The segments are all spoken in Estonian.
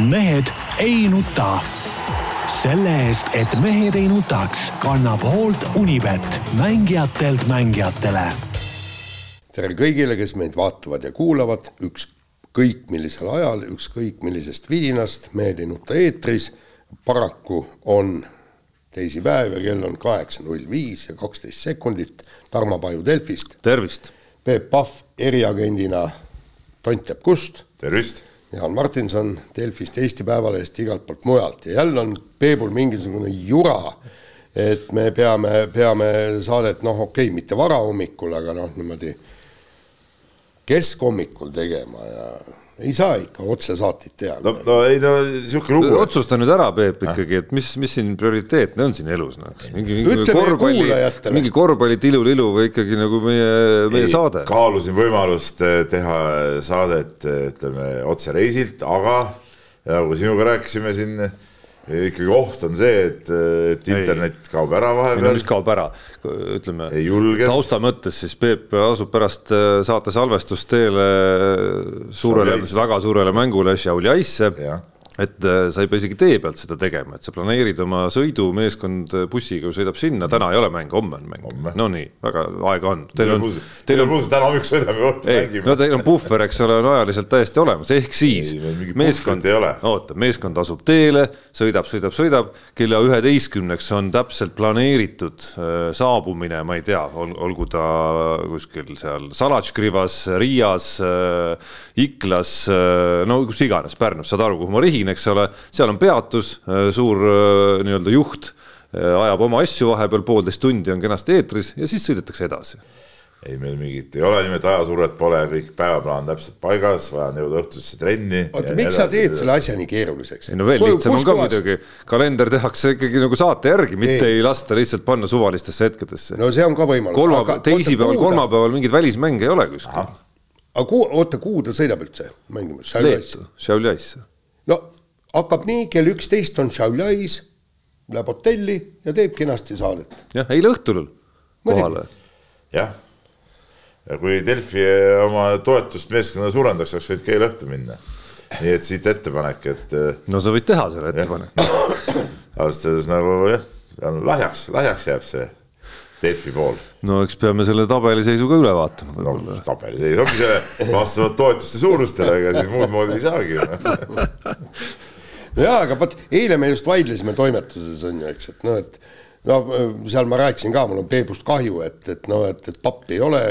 mehed ei nuta. selle eest, et mehed ei nutaks, kannab hoolt Unibet, mängijatelt mängijatele. tere kõigile, kes meid vaatavad ja kuulavad, ükskõik millisel ajal, ükskõik millisest vidinast, Mehed ei nuta eetris. paraku on teisipäev ja kell on kaheksa null viis ja kaksteist sekundit. Tarmo Paju Delfist. tervist. Peep Pahv eriagendina tont teab kust. tervist. Jaan Martinson Delfist, Eesti Päevalehest, igalt poolt mujalt. Ja jälle on Peebul mingisugune jura, et me peame, peame saadet noh, okei okay,, mitte varahommikul, aga noh, niimoodi keskhommikul tegema ja ei saa ikka otsesaateid teha. no, no ei no sihuke lugu. otsusta nüüd ära, Peep ikkagi, et mis, mis siin prioriteetne on siin elus noh, kas mingi, mingi korvpalli, mingi korvpalli tilulilu või ikkagi nagu meie, meie ei, saade. kaalusin võimalust eh, teha saadet, eh, ütleme otsereisilt, aga nagu sinuga rääkisime siin ikkagi oht on see, et, et internet ei. kaob ära vahepeal. Mis kaob ära, ütleme tausta mõttes siis Peep asub pärast äh, saate salvestusteele suurele, väga suurele mängule Šiauliaisse et äh, sa ei pea isegi tee pealt seda tegema, et sa planeerid oma sõidu, meeskond bussiga sõidab sinna, täna ei ole mäng, homme on mäng. no nii, väga aega on. Teil on, teil on pluss, täna hommikul sõidame õhtul mängime. no teil on puhver, eks ole, on ajaliselt täiesti olemas, ehk siis ei, meeskond, oota, meeskond asub teele, sõidab, sõidab, sõidab, kella üheteistkümneks on täpselt planeeritud äh, saabumine, ma ei tea, olgu ta kuskil seal Salatškrivas, Riias äh,, Iklas äh,, no kus iganes, Pärnus, saad aru, kuhu ma rihin, eks ole, seal on peatus, äh, suur äh, nii-öelda juht äh, ajab oma asju vahepeal, poolteist tundi on kenasti eetris ja siis sõidetakse edasi ei, meil mingit ei ole nimelt ajasurvet pole, kõik päevaplaan täpselt paigas, vaja on jõuda õhtusesse trenni. oota, miks sa teed selle asja nii keeruliseks? ei no veel lihtsam on ka muidugi, kalender tehakse ikkagi nagu saate järgi, mitte ei, ei lasta lihtsalt panna suvalistesse hetkedesse. no see on ka võimalus. kolmapäeval, teisipäeval, kolmapäeval mingeid välismänge ei ole kuskil. aga kuhu, oota, kuhu ta sõidab üldse mängima? Leetu, Šiauliaisse. no hakkab nii, kell üksteist on Šiauliais, läheb hotelli ja teeb kenasti saadet. jah, eile õhtul kohale. jah, ja kui Delfi oma toetust meeskonnale suurendaks, oleks võinud ka eile õhtul minna. nii et siit ettepanek, et. no sa võid teha selle ettepaneku. ausalt öeldes nagu jah, lahjaks, lahjaks jääb see Delfi pool. no eks peame selle tabeliseisu ka üle vaatama. no tabeliseis ongi see vastavalt toetuste suurustele, ega siin muud moodi ei saagi no jaa, aga vot eile me just vaidlesime toimetuses on ju, eks, et noh, et no seal ma rääkisin ka, mul on Peebust kahju, et, et noh, et, et pappi ei ole,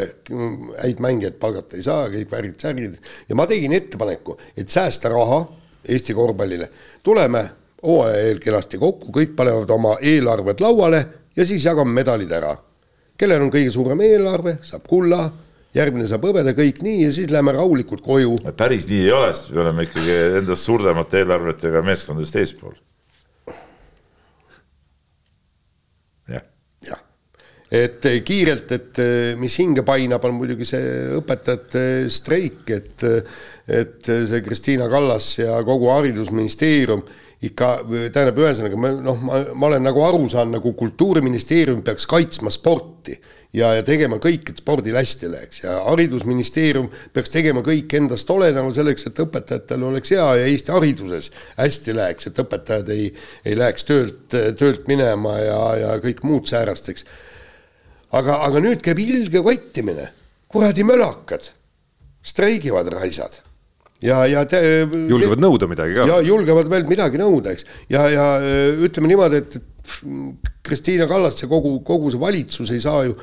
häid mängijaid palgata ei saa, kõik värgid-särgid ja ma tegin ettepaneku, et säästa raha Eesti korvpallile, tuleme hooaja eel kenasti kokku, kõik panevad oma eelarved lauale ja siis jagame medalid ära. kellel on kõige suurem eelarve, saab kulla järgmine saab hõbeda, kõik nii ja siis läheme rahulikult koju. päris nii ei ole, sest me oleme ikkagi endast suuremate eelarvetega meeskondadest eespool. jah. jah, et eh, kiirelt, et eh, mis hinge painab, on muidugi see õpetajate streik, et et see Kristiina Kallas ja kogu haridusministeerium ikka tähendab, ühesõnaga ma noh, ma, ma olen nagu aru saanud, nagu Kultuuriministeerium peaks kaitsma sporti ja, ja tegema kõik, et spordil hästi läheks. Ja Haridusministeerium peaks tegema kõik endast oleneva selleks, et õpetajatel oleks hea ja Eesti hariduses hästi läheks, et õpetajad ei, ei läheks töölt, töölt minema ja, ja kõik muud säärast, eks. aga, aga nüüd käib ilge kottimine, kuradi mölakad, streigivad raisad ja, ja te, julgevad te, nõuda midagi ka. ja julgevad veel midagi nõuda, eks, ja, ja ütleme niimoodi, et, et Kristiina Kallas ja kogu, kogu see valitsus ei saa ju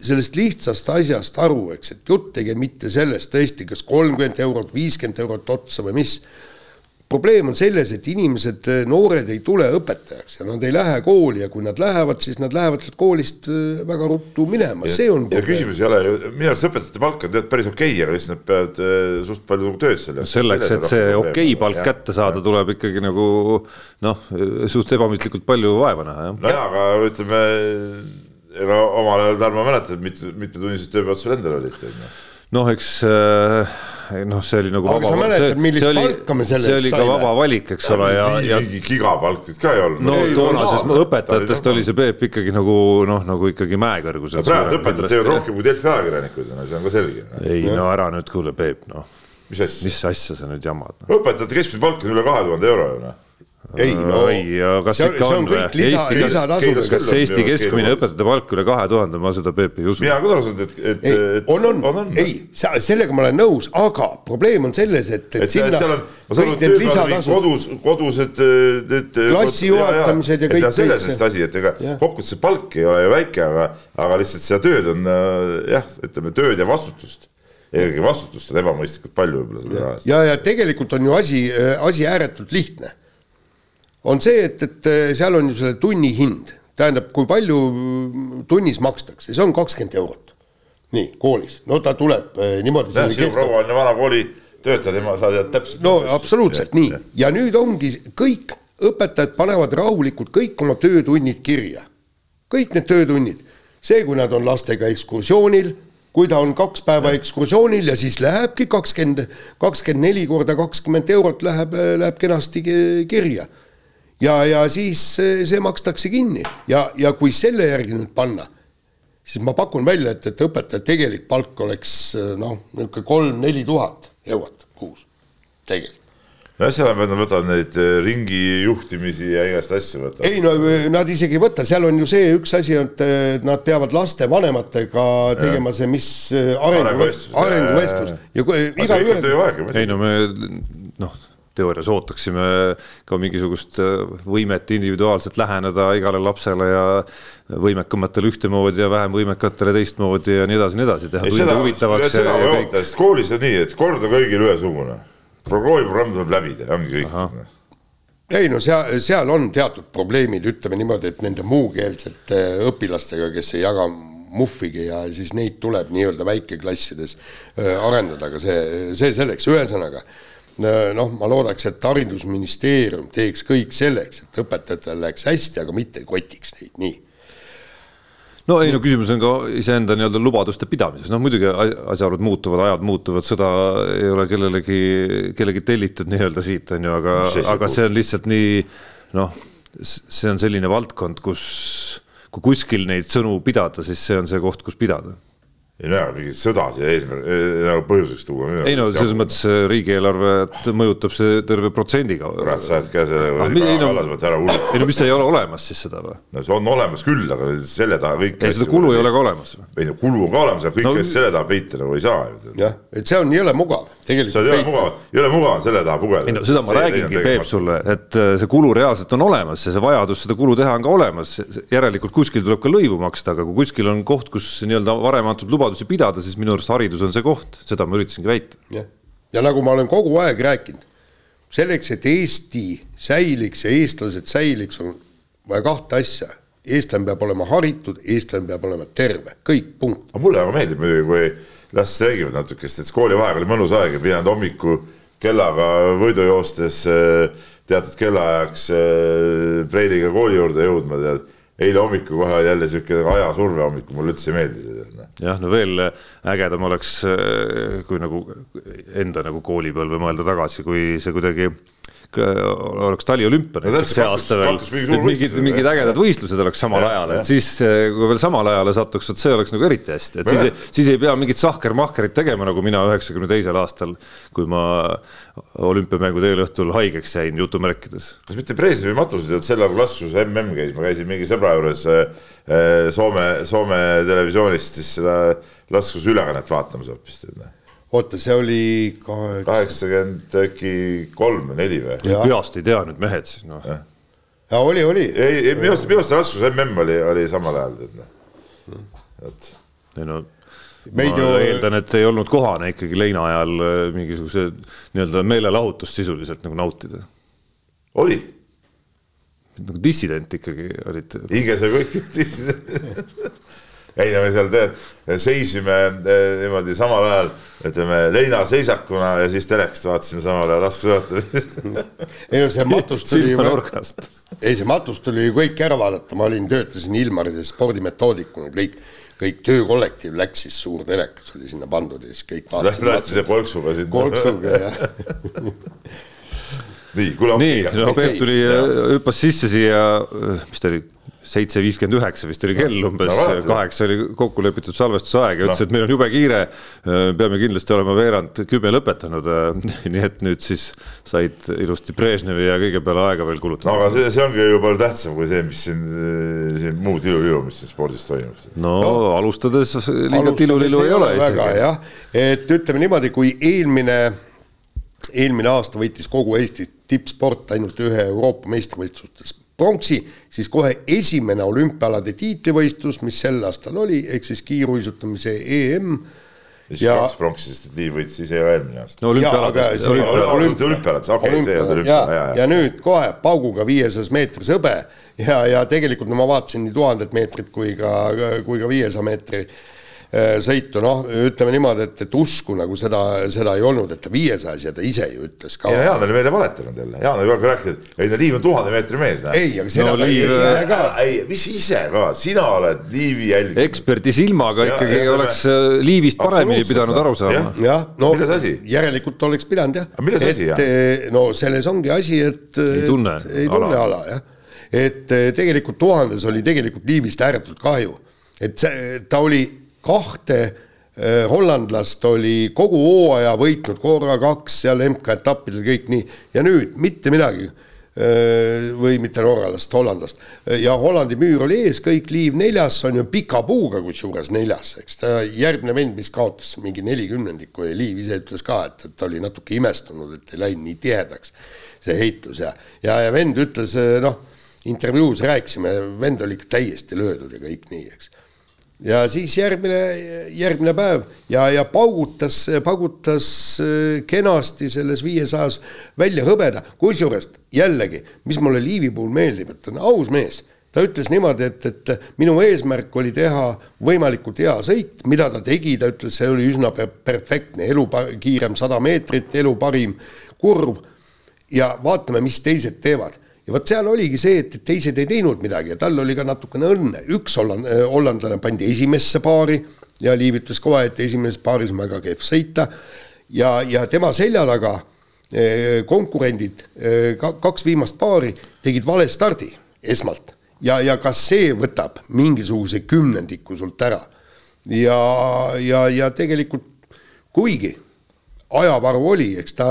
sellest lihtsast asjast aru, eks, et jutt ei käi mitte sellest tõesti, kas kolmkümmend eurot, viiskümmend eurot otsa või mis probleem on selles, et inimesed, eh, noored ei tule õpetajaks ja nad ei lähe kooli ja kui nad lähevad, siis nad lähevad sealt koolist eh, väga ruttu minema, see on probleem. ja küsimus ei ole ju, minu arust õpetajate palk on tead päris okei okay,, aga lihtsalt nad peavad eh, suht palju tööd selle no. selleks, et see okei okay palk kätte saada, tuleb ikkagi nagu noh, suht ebamõistlikult palju vaeva näha, jah. nojah, aga ütleme, ega omal ajal, Tarmo mäletad, mitu, mitmetunnised tööpäevad sul endal olid, on ju noh, eks noh, see oli nagu aga vaba, sa mäletad, millist oli, palka me selle eest saime? see oli ka vaba valik, eks ole, ja, ja mingi gigapalk ka ei olnud. no toonasest õpetajatest oli see Peep ikkagi nagu noh, nagu ikkagi mäekõrgusel. praegu õpetajad teevad rohkem kui Delfi ajakirjanikud, no see on ka selge. ei no ära nüüd kuule, Peep, noh mis asja? mis asja sa nüüd jamad? õpetajate keskmine palk on üle kahe tuhande euro ju noh ei no ei, kas see, ikka see on on või? kõik lisa, Eesti- lisatasud. kas Eesti keskmine õpetajate palk üle kahe tuhande, ma seda Peep ei usu. mina ka saanud, et, et, et on, on, on, ei, sellega ma olen nõus, aga probleem on selles, et, et, et seal, seal on, ma saan aru, lisatasud, kodus, kodused need Klassi juhatamised ja kõik kõik selles kõik vist asi, et ega kokkuvõttes see palk ei ole ju väike, aga, aga lihtsalt seda tööd on äh, jah, ütleme tööd ja vastutust. eelkõige vastutust on ebamõistlikult palju võib-olla selle raha eest. ja, ja tegelikult on ju asi, asi ääretult lihtne. On see, et, et seal on ju selle tunni hind, tähendab, kui palju tunnis makstakse, see on kakskümmend eurot. nii, koolis, no ta tuleb eh, niimoodi. sinu proua on ju vana kooli töötaja, tema sa tead täpselt. no absoluutselt nii ja nüüd ongi kõik õpetajad panevad rahulikult kõik oma töötunnid kirja. kõik need töötunnid, see, kui nad on lastega ekskursioonil, kui ta on kaks päeva ekskursioonil ja siis lähebki kakskümmend, kakskümmend neli korda kakskümmend eurot läheb, läheb kenasti ki- kirja. Ja, ja siis eh, see makstakse kinni. Ja, ja kui selle järgi nüüd panna, siis ma pakun välja, et, et õpetaja tegelik palk oleks eh, noh, niisugune kolm-neli tuhat eurot kuus, tegelikult. Nojah, seal on, nad võtavad neid äh, ringi juhtimisi ja igast asju võtavad. ei no nad isegi ei võta, seal on ju see üks asi, et et nad peavad lastevanematega tegema see, mis arengu, Arenguvestlus, jah, arenguvestlus. Jah, ja kui igaühe, ei no me noh, teoorias ootaksime ka mingisugust äh, võimet individuaalselt läheneda igale lapsele ja võimekamatele ühtemoodi ja vähem võimekatele teistmoodi ja nii edasi, nii edasi, teha tunde seda, huvitavaks. seda ma ei oota, sest koolis on nii, et kord on kõigil ühesugune. kooliprogramm tuleb läbida ja ongi kõik. ei no seal, seal on teatud probleemid, ütleme niimoodi, et nende muukeelsete õpilastega, kes ei jaga muhvigi ja siis neid tuleb nii-öelda väikeklassides äh, arendada, aga see, see selleks, ühesõnaga äh, noh, ma loodaks, et haridusministeerium teeks kõik selleks, et õpetajatel läheks hästi, aga mitte ei kotiks neid, nii. No ei no küsimus on ka iseenda nii-öelda lubaduste pidamises, noh muidugi asjaolud muutuvad, ajad muutuvad, seda ei ole kellelegi, kellegi tellitud nii-öelda siit on ju, aga, aga see on lihtsalt nii noh, see on selline valdkond, kus kui kuskil neid sõnu pidada, siis see on see koht, kus pidada ei no jaa, mingit sõda siia eesmärk, nagu põhjuseks tuua. ei no selles mõttes riigieelarvet mõjutab see terve protsendiga. kurat, sa oled ka selle Ah, Kaja ei no- Kallase mõtte ära hullu. ei no mis ei ole olemas siis seda või? no see on olemas küll, aga selle taha kõik. ei seda kulu ei ole ka olemas. ei no kulu on ka olemas, aga kõik No- selle taha peita nagu ei saa jah, et see on jõle mugav see tegelikult ei ole mugav, ei ole mugav selle taha pugeda. ei no seda ma räägingi, Peep, sulle, et äh, see kulu reaalselt on olemas ja see vajadus seda kulu teha on ka olemas. järelikult kuskil tuleb ka lõivu maksta, aga kui kuskil on koht, kus nii-öelda varem antud lubadusi pidada, siis minu arust haridus on see koht, seda ma üritasingi väita. jah, ja nagu ma olen kogu aeg rääkinud, selleks, et Eesti säiliks ja eestlased säiliks, on vaja kahte asja. eestlane peab olema haritud, eestlane peab olema terve, kõik, punkt. aga mulle väga meeldib muidugi, kui las räägivad natukest, et koolivaheaeg oli mõnus aeg ja pidanud hommiku kellaga võidu joostes äh, teatud kellaajaks äh, Preiliga kooli juurde jõudma, tead. eile hommikul kohe oli jälle sihuke ajasurve hommikul, mulle üldse ei meeldi see. noh. jah, no veel ägedam oleks, kui nagu enda nagu koolipõlve mõelda tagasi, kui see kuidagi oleks taliolümpia No see aasta veel, et mingid, mingid ägedad võistlused oleks samal Jah, ajal, et siis kui veel samale ajale satuks, vot see oleks nagu eriti hästi, et siis, siis ei pea mingit sahkermahkerit tegema, nagu mina üheksakümne teisel aastal, kui ma olümpiamängude eelõhtul haigeks jäin jutumärkides. kas mitte Brežnevi matused ei olnud sel ajal, kui laskus mm käis, ma käisin mingi sõbra juures äh, Soome, Soome televisioonist siis seda laskusülekannet vaatamas hoopis. Oota, see oli kaheksa, kaheksakümmend äkki kolm või neli või? Peast ei tea nüüd mehed siis noh. ja oli, oli. ei, ei minu arust, minu arust laskus mm oli, oli samal ajal, tead noh. vot ei no Meid ma ju- eeldan, et ei olnud kohane ikkagi leina ajal äh, mingisuguse nii-öelda meelelahutust sisuliselt nagu nautida. oli, nagu dissident ikkagi olid. hinges oli kõik ei no me seal tead, seisime eh, niimoodi samal ajal, ütleme leinaseisakuna ja siis telekast vaatasime samal ajal laskusõjatamist ei no see matus tuli, silmanurgast. ei see matus tuli ju kõik ära vaadata, ma olin, töötasin Ilmaris spordimetoodikuna, kõik, kõik töökollektiiv läks siis suur telekas oli sinna pandud ja siis kõik lasti see kolksuga sinna. kolksuga ja nii, kuule. nii, no Peep tuli, hüppas sisse siia, mis ta oli, seitse viiskümmend üheksa vist oli kell umbes no,, kaheksa oli kokku lepitud salvestusaeg ja no. ütles, et meil on jube kiire. peame kindlasti olema veerand kümme lõpetanud. nii et nüüd siis said ilusti Brežnevi ja kõige peale aega veel kulutada. no aga see, see ongi ju palju tähtsam kui see, mis siin, siin muu tilulilu, mis siin spordis toimub. no, no alustades liiga tilulilu ei ole isegi. jah, et ütleme niimoodi, kui eelmine, eelmine aasta võitis kogu Eesti tippsport ainult ühe Euroopa meistrivõistlustes pronksi, siis kohe esimene olümpiaalade tiitlivõistlus, mis sel aastal oli, ehk siis kiiruisutamise EM. ja siis kaks pronksi, sest Liiv võitis ise ka eelmine aasta. no olümpiaaladest. olümpiaaladest, okei, see ei olnud olümpia, ja, ja nüüd kohe pauguga viiesajas meetris hõbe ja, ja tegelikult no ma vaatasin nii tuhandet meetrit kui ka, kui ka viiesaja meetri Äh, sõitu, noh, ütleme niimoodi, et, et usku nagu seda, seda ei olnud, et ta viiesajas ja ta ise ju ütles ka. no Jaan oli meile valetanud jälle, Jaan oli kogu aeg rääkinud, et ei no Liiv on tuhande meetri mees. ei, aga seda no, Liiv ise ka. ei, mis ise ka, sina oled Liivi jälginud. eksperdi silmaga ja, ikkagi ja, oleks me... Äh, Liivist paremini pidanud aru saama. jah, no järelikult oleks pidanud jah. milles asi, jah? No selles ongi asi, et ei tunne, ei tunne ala, ala, jah. et tegelikult tuhandes oli tegelikult Liivist ääretult kahju, et see, ta oli kahte äh, hollandlast oli kogu hooaja võitnud korra kaks seal MK-etappidel kõik nii. Ja nüüd mitte midagi äh, või mitte norralast, hollandlast. ja Hollandi müür oli ees, kõik liiv neljas, on ju pika puuga kusjuures neljas, eks. Ta järgmine vend, mis kaotas mingi nelikümnendikku ja liiv ise ütles ka, et, et ta oli natuke imestunud, et ei läinud nii tihedaks see heitlus ja, ja, ja vend ütles noh, intervjuus rääkisime, vend oli ikka täiesti löödud ja kõik nii, eks ja siis järgmine, järgmine päev. Ja, ja paugutas, paugutas äh, kenasti selles viiesajas välja hõbeda, kusjuures jällegi, mis mulle Liivi puhul meeldib, et ta on aus mees. Ta ütles niimoodi, et, et minu eesmärk oli teha võimalikult hea sõit, mida ta tegi, ta ütles, see oli üsna perfektne, elu kiirem sada meetrit, elu parim kurv. ja vaatame, mis teised teevad ja vot seal oligi see, et teised ei teinud midagi ja tal oli ka natukene õnne, üks holland-, äh, hollandlane pandi esimesse paari ja Liiv ütles kohe, et esimeses paaris on väga kehv sõita. Ja, ja tema selja taga äh, konkurendid, äh, kaks viimast paari tegid vale stardi esmalt. Ja, ja kas see võtab mingisuguse kümnendiku sult ära. ja, ja, ja tegelikult kuigi ajavaru oli, eks ta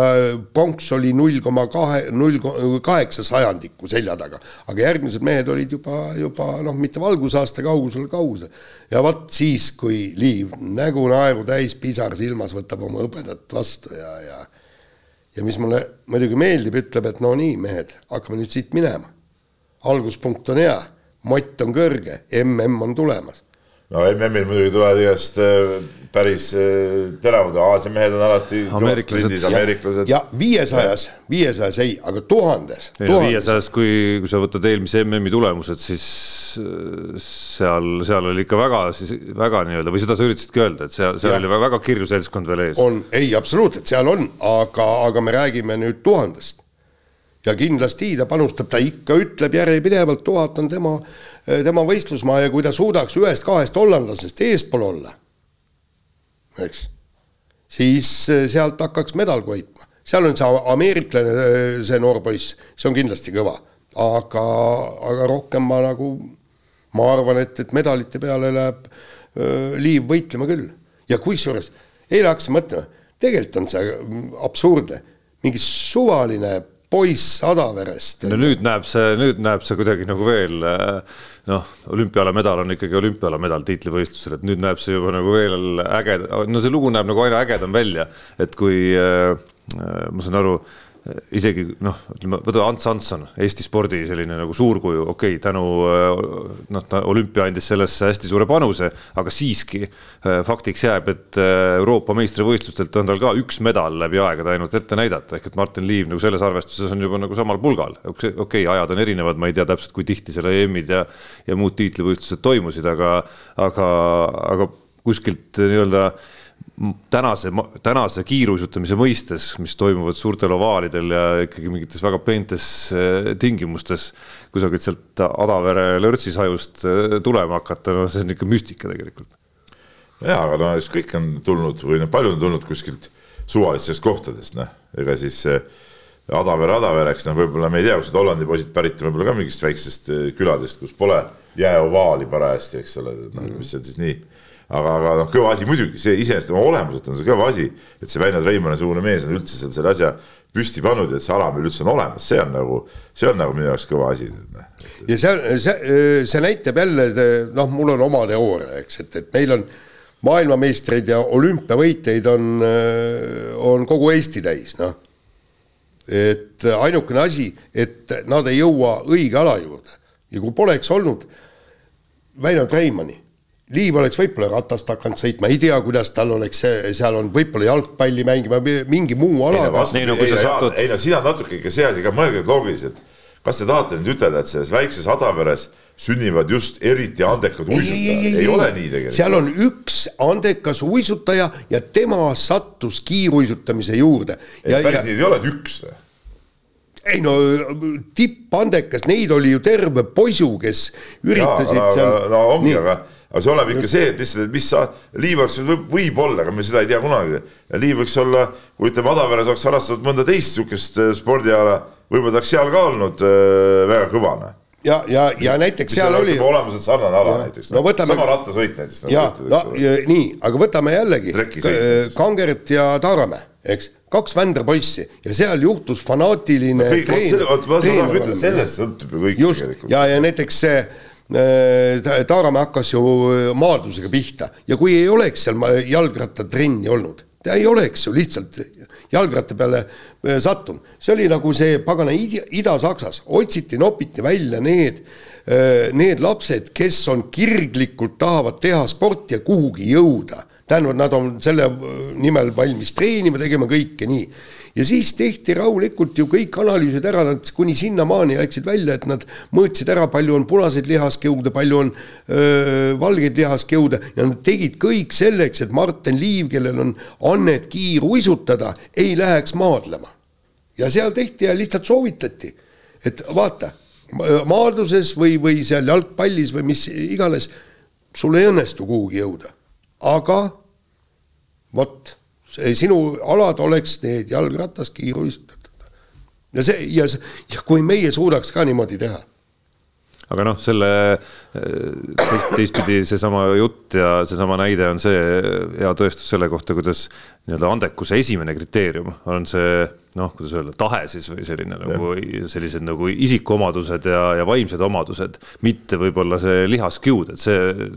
pronks oli null koma kahe, null kaheksa sajandikku selja taga, aga järgmised mehed olid juba, juba noh, mitte valgusaasta kaugusel kaugusel. ja vot siis, kui Liiv nägu naeru täis, pisar silmas, võtab oma hõbedat vastu ja, ja ja mis mulle muidugi meeldib, ütleb, et no nii, mehed, hakkame nüüd siit minema. alguspunkt on hea, mott on kõrge, mm on tulemas no MM-il muidugi tulevad igast äh, päris äh, teravad, Aasia mehed on alati ameeriklased, ameeriklased. ja viiesajas, viiesajas ei, aga tuhandes. viiesajas, kui, kui sa võtad eelmise MM-i tulemused, siis äh, seal, seal oli ikka väga, siis väga nii-öelda või seda sa üritasidki öelda, et seal, seal ja. oli väga kirju seltskond veel ees. on, ei absoluutselt, seal on, aga, aga me räägime nüüd tuhandest ja kindlasti ta panustab, ta ikka ütleb järjepidevalt, tuhat on tema, tema võistlusmaa ja kui ta suudaks ühest-kahest hollandlasest eespool olla, eks, siis eh, sealt hakkaks medal koitma. seal on see ameeriklane, eh, see noor poiss, see on kindlasti kõva, aga, aga rohkem ma nagu, ma arvan, et, et medalite peale läheb öö, eh, Liiv võitlema küll. ja kusjuures, eile hakkasin mõtlema, tegelikult on see absurdne, mingi suvaline poiss Adaverest. no nüüd näeb see, nüüd näeb see kuidagi nagu veel noh, olümpialamedal on ikkagi olümpialamedal tiitlivõistlusel, et nüüd näeb see juba nagu veel äge, no see lugu näeb nagu aina ägedam välja, et kui äh, ma saan aru isegi noh, ütleme, võta Ants Hansson, Eesti spordi selline nagu suurkuju, okei okay,, tänu noh, ta olümpia andis sellesse hästi suure panuse, aga siiski faktiks jääb, et Euroopa meistrivõistlustelt on tal ka üks medal läbi aegade ainult ette näidata, ehk et Martin Liiv nagu selles arvestuses on juba nagu samal pulgal. okei okay,, ajad on erinevad, ma ei tea täpselt, kui tihti seal EM-id ja, ja muud tiitlivõistlused toimusid, aga, aga, aga kuskilt nii-öelda tänase, tänase kiiruisutamise mõistes, mis toimuvad suurtel ovaalidel ja ikkagi mingites väga peentes eh, tingimustes, kusagilt sealt Adavere lörtsisajust eh, tulema hakata, no see on ikka müstika tegelikult. jaa, aga no eks kõik on tulnud või noh, paljud on tulnud kuskilt suvalistest kohtadest, noh, ega siis äh, Adaver Adavereks, noh, võib-olla me ei tea, kust need Hollandi poisid pärit on, võib-olla ka mingist väiksest küladest, kus pole jääovaali parajasti, eks ole, noh, mis on siis nii aga, aga noh, kõva asi muidugi, see iseenesest oma olemuselt on see kõva asi, et see Väino Treimani-sugune mees on üldse seal selle asja püsti pannud ja et see ala meil üldse on olemas, see on nagu, see on nagu minu jaoks kõva asi. ja see, see, see näitab jälle, noh, mul on oma teooria, eks, et, et meil on maailmameistreid ja olümpiavõitjaid on, on kogu Eesti täis, noh. et ainukene asi, et nad ei jõua õige ala juurde ja kui poleks olnud Väino Treimani Liiv oleks võib-olla ratast hakanud sõitma, ei tea, kuidas tal oleks, seal on võib-olla jalgpalli mängima, mingi muu alaga. ei no, ei, ei no siin on natuke ikka see asi ka, mõelge loogiliselt. kas te tahate nüüd ütelda, et selles väikses Adaveres sünnivad just eriti andekad uisutajad, ei, ei ole nii tegelikult. seal on üks andekas uisutaja ja tema sattus kiiruisutamise juurde. päris nii ei ole, et üks või? ei no tippandekas, neid oli ju terve posu, kes üritasid ja, seal. no ongi, aga aga see oleneb ikka see, et lihtsalt, et mis sa, Liiv oleks võib, võib-olla, aga me seda ei tea kunagi. Liiv võiks olla, kui ütleme, Adaveres oleks harrastanud mõnda teist sihukest äh, spordiala, võib-olla ta oleks seal ka olnud äh, väga kõvane ja, ja, ja näiteks seal oli. olemuselt sarnane ala ja, näiteks no,, võtame... sama rattasõit näiteks nagu. ja, no ja, nii, aga võtame jällegi Kangert ja Taaramäe, eks, kaks vänderpoissi ja seal juhtus fanaatiline no,. sellest sõltub ju kõik. just, ja, ja näiteks see Äh, Taaramäe hakkas ju äh, maadlusega pihta ja kui ei oleks seal jalgrattatrenni olnud, ta ei oleks ju lihtsalt jalgratta peale äh, sattunud. see oli nagu see pagana Ida-Saksas, otsiti, nopiti välja need, need lapsed, kes on kirglikult tahavad teha sporti ja kuhugi jõuda. tähendab, nad on selle nimel valmis treenima, tegema kõike nii ja siis tehti rahulikult ju kõik analüüsid ära, nad kuni sinnamaani läksid välja, et nad mõõtsid ära, palju on punaseid lihaskeude, palju on öö, valgeid lihaskeude ja nad tegid kõik selleks, et Martin Liiv, kellel on annet kiiruisutada, ei läheks maadlema. ja seal tehti ja lihtsalt soovitati, et vaata, maadluses või, või seal jalgpallis või mis iganes, sul ei õnnestu kuhugi jõuda, aga vot sinu alad oleks need jalgratas, kiiruistatud. ja see ja, ja kui meie suudaks ka niimoodi teha aga noh, selle teist, teistpidi seesama jutt ja seesama näide on see hea tõestus selle kohta, kuidas nii-öelda andekuse esimene kriteerium on see noh, kuidas öelda, tahe siis või selline nagu sellised nagu isikuomadused ja, ja vaimsed omadused, mitte võib-olla see lihaskiud, et see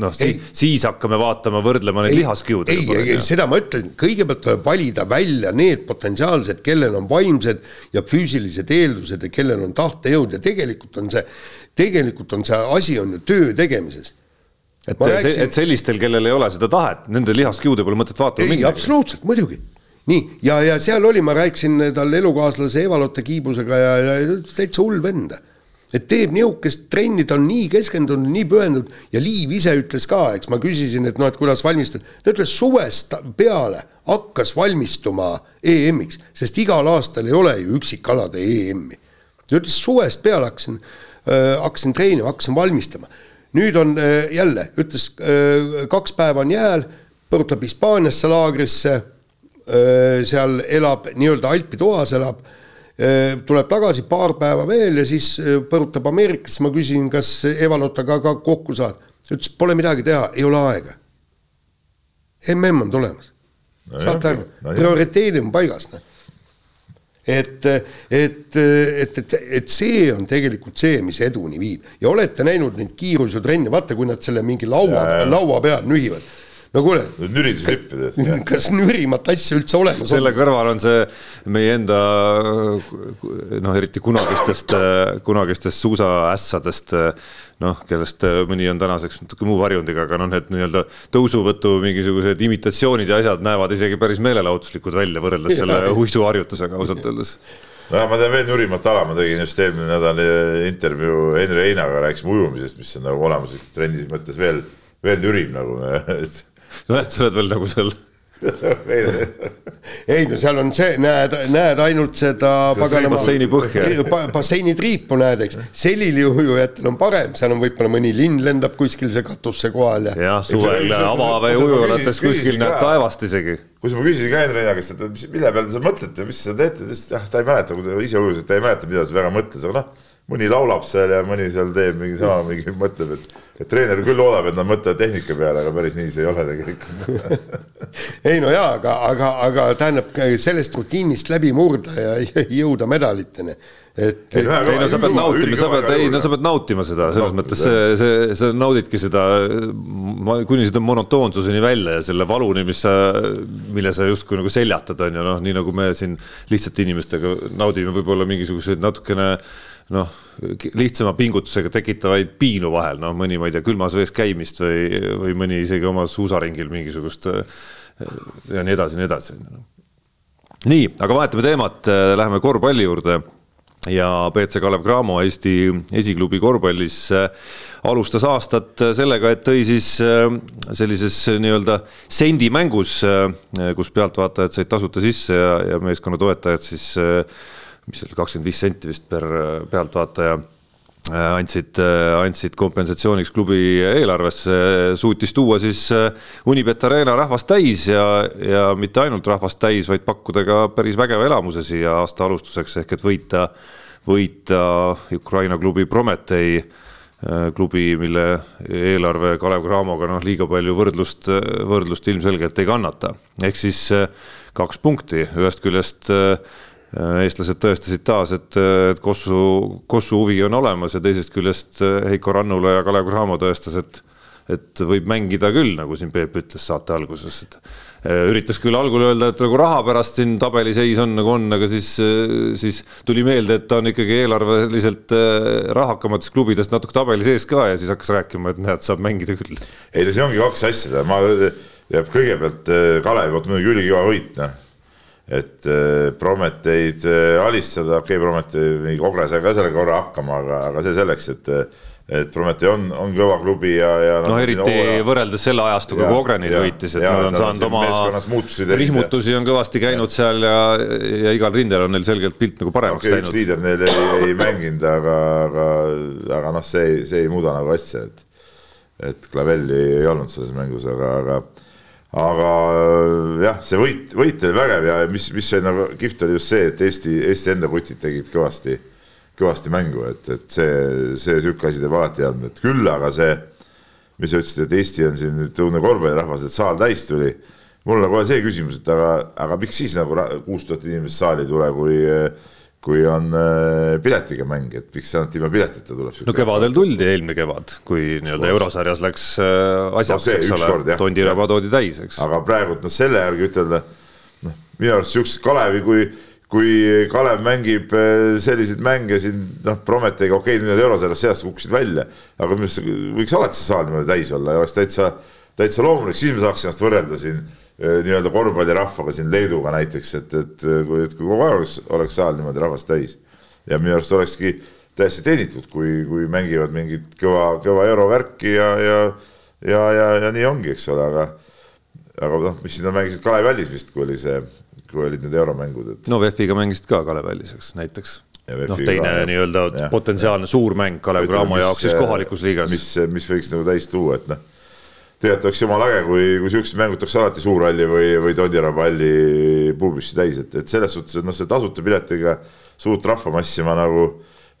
noh si, siis hakkame vaatama, võrdlema neid lihaskiude. ei, ei, ei, seda ma ütlen, kõigepealt tuleb valida välja need potentsiaalsed, kellel on vaimsed ja füüsilised eeldused ja kellel on tahtejõud ja tegelikult on see, tegelikult on see asi on ju töö tegemises et, rääksin... et sellistel, kellel ei ole seda tahet, nende lihaskiude pole mõtet vaatama minna. absoluutselt, muidugi nii, ja, ja seal oli, ma rääkisin tal elukaaslase Eva-Lotte Kiibusega ja, ja täitsa hull vend. et teeb nihukest trenni, ta on nii keskendunud, nii pühendunud ja Liiv ise ütles ka, eks ma küsisin, et noh, et kuidas valmistud, ta ütles suvest peale hakkas valmistuma EM-iks, sest igal aastal ei ole ju üksikalade EM-i. ta ütles suvest peale hakkasin äh,, hakkasin treenima, hakkasin valmistama. nüüd on äh, jälle, ütles äh, kaks päeva on jääl, põrutab Hispaaniasse laagrisse seal elab nii-öelda alpitoas elab, tuleb tagasi paar päeva veel ja siis põrutab Ameerikasse, ma küsisin, kas Evalotaga ka kokku saad. ütles, pole midagi teha, ei ole aega. mm on tulemas. No. saate aru? no,, prioriteedid on paigas, noh. Et, et, et, et, et see on tegelikult see, mis eduni viib. Ja olete näinud neid kiirusetrenne, vaata, kui nad selle mingi laua, laua peal nühivad no kuule. nürituslippidest. kas nürimat asja üldse olemas on? selle kõrval on see meie enda noh, eriti kunagistest, kunagistest suusaässadest noh, kellest mõni on tänaseks natuke muu varjundiga, aga noh, need nii-öelda tõusuvõtu mingisugused imitatsioonid ja asjad näevad isegi päris meelelahutuslikud välja võrreldes selle uisuharjutusega ausalt öeldes no ma tean veel nürimat ala, ma tegin just eelmine nädal intervjuu Henri Heinaga, rääkisime ujumisest, mis on nagu olemuslikult trenni mõttes veel, veel nürim nagu, et nojah, sa oled veel nagu seal ei no seal on see, näed, näed ainult seda paganama basseini põhja ba,. basseini triipu näed, eks, sellisel ujujätel on parem, seal on võib-olla mõni linn lendab kuskil see katusse kohal ja. jah, suvel avavee ujulates kuskil näeb taevast isegi. kui ma küsisin ka Henri käest, et mis, mille peale te mõtlete, mis te teete, ta ütles, et jah, ta ei mäleta, kui ta ise ujus, et ta ei mäleta, mida ta väga mõtles, aga noh mõni laulab seal ja mõni seal teeb mingi sama, mingi mõtleb, et, et treener küll loodab, et nad mõtlevad tehnika peale, aga päris nii see ei ole tegelikult. Ei no jaa, aga, aga, aga tähendab sellest rutiinist läbi murda ja jõuda medaliteni et ei, ei no sa pead nautima, sa pead, ei no sa pead nautima seda, selles no, mõttes see, see, sa naudidki seda, kuni seda monotoonsuseni välja ja selle valuni, mis sa, mille sa justkui nagu seljatad, on ju, noh, nii nagu me siin lihtsate inimestega naudime võib-olla mingisuguseid natukene noh, lihtsama pingutusega tekitavaid piinu vahel, noh, mõni, ma ei tea, külmas vees käimist või, või mõni isegi oma suusaringil mingisugust ja nii edasi, nii edasi. nii, aga vahetame teemat, läheme korvpalli juurde ja BC Kalev Cramo Eesti esiklubi korvpallis alustas aastat sellega, et tõi siis sellises nii-öelda sendimängus, kus pealtvaatajad said tasuta sisse ja, ja meeskonna toetajad siis mis seal kakskümmend viis senti vist per pealtvaataja äh, andsid, äh, andsid kompensatsiooniks klubi eelarvesse, suutis tuua siis äh, Unibet Arena rahvast täis ja, ja mitte ainult rahvast täis, vaid pakkuda ka päris vägeva elamuse siia aasta alustuseks ehk et võita, võita Ukraina klubi Prometei klubi, mille eelarve Kalev Cramoga noh, liiga palju võrdlust, võrdlust ilmselgelt ei kannata. ehk siis kaks punkti, ühest küljest Äh, eestlased tõestasid taas, et, et Kossu, Kossu huvi on olemas ja teisest küljest äh, Heiko Rannula ja Kalev Cramo tõestas, et, et võib mängida küll, nagu siin Peep ütles saate alguses, et äh, üritas küll algul öelda, et nagu raha pärast siin tabeliseis on nagu on, aga siis, siis tuli meelde, et ta on ikkagi eelarveliselt rahakamates klubides natuke tabeli sees ka ja siis hakkas rääkima, et näed, saab mängida küll. ei no siin ongi kaks asja, ma, kõigepealt Kalevi poolt muidugi ülikõva võit, noh et äh, Prometeid äh, alistada, okei okay,, Prometee, Ogre sai ka selle korra hakkama, aga, aga see selleks, et et Prometee on, on kõva klubi ja, ja no, no eriti hooja... võrreldes selle ajastuga, kui Ogre neid võitis, et nad on saanud oma rihmutusi on kõvasti käinud ja. seal ja, ja igal rindel on neil selgelt pilt nagu paremaks okay, läinud. üks liider neil ei, ei mänginud, aga, aga, aga noh, see, see ei muuda nagu asja, et et Clavelli ei olnud selles mängus, aga, aga aga äh, jah, see võit, võit oli vägev ja mis, mis oli nagu kihvt, oli just see, et Eesti, Eesti enda kutid tegid kõvasti, kõvasti mängu, et, et see, see sihuke asi teeb alati head meelt, küll aga see, mis sa ütlesid, et Eesti on siin nüüd õudne korvpallirahvas, et saal täis tuli. mul on kohe see küsimus, et aga, aga miks siis nagu kuus tuhat inimest saali ei tule, kui kui on äh, piletiga mäng, et miks ainult ilma piletita tuleb? no kevadel tuldi, eelmine kevad, kui nii-öelda eurosarjas läks äh, asjaks no,, eks ole, Tondiraba toodi täis, eks. aga praegu noh, selle järgi ütelda, noh, minu arust siukest Kalevi, kui, kui Kalev mängib äh, selliseid mänge siin, noh, Prometeiga, okei okay,, need eurosarjas seast kukkusid välja, aga minu arust võiks alati see saal niimoodi täis olla ja oleks täitsa, täitsa loomulik, siis me saaks ennast võrrelda siin nii-öelda korvpallirahvaga siin Leeduga näiteks, et, et äh, kui, et kui kogu aeg oleks, oleks saal niimoodi rahvast täis ja minu arust olekski täiesti teenitud, kui, kui mängivad mingit kõva, kõva eurovärki ja, ja, ja, ja, ja nii ongi, eks ole, aga aga noh, mis siin mängisid Kalev Vällis vist, kui oli see, kui olid need euromängud, et. no VEF-iga mängisid ka Kalev Vällis, eks näiteks. noh, teine nii-öelda potentsiaalne suur mäng Kalev Cramo jaoks siis kohalikus liigas. mis, mis võiks nagu täis tuua, et noh tegelikult oleks jumala äge, kui, kui siuksed mängud tuleks alati Suurhalli või, või Tondiraba halli puupüssi täis, et, et selles suhtes, et noh, see tasuta piletiga suurt rahvamassi ma nagu,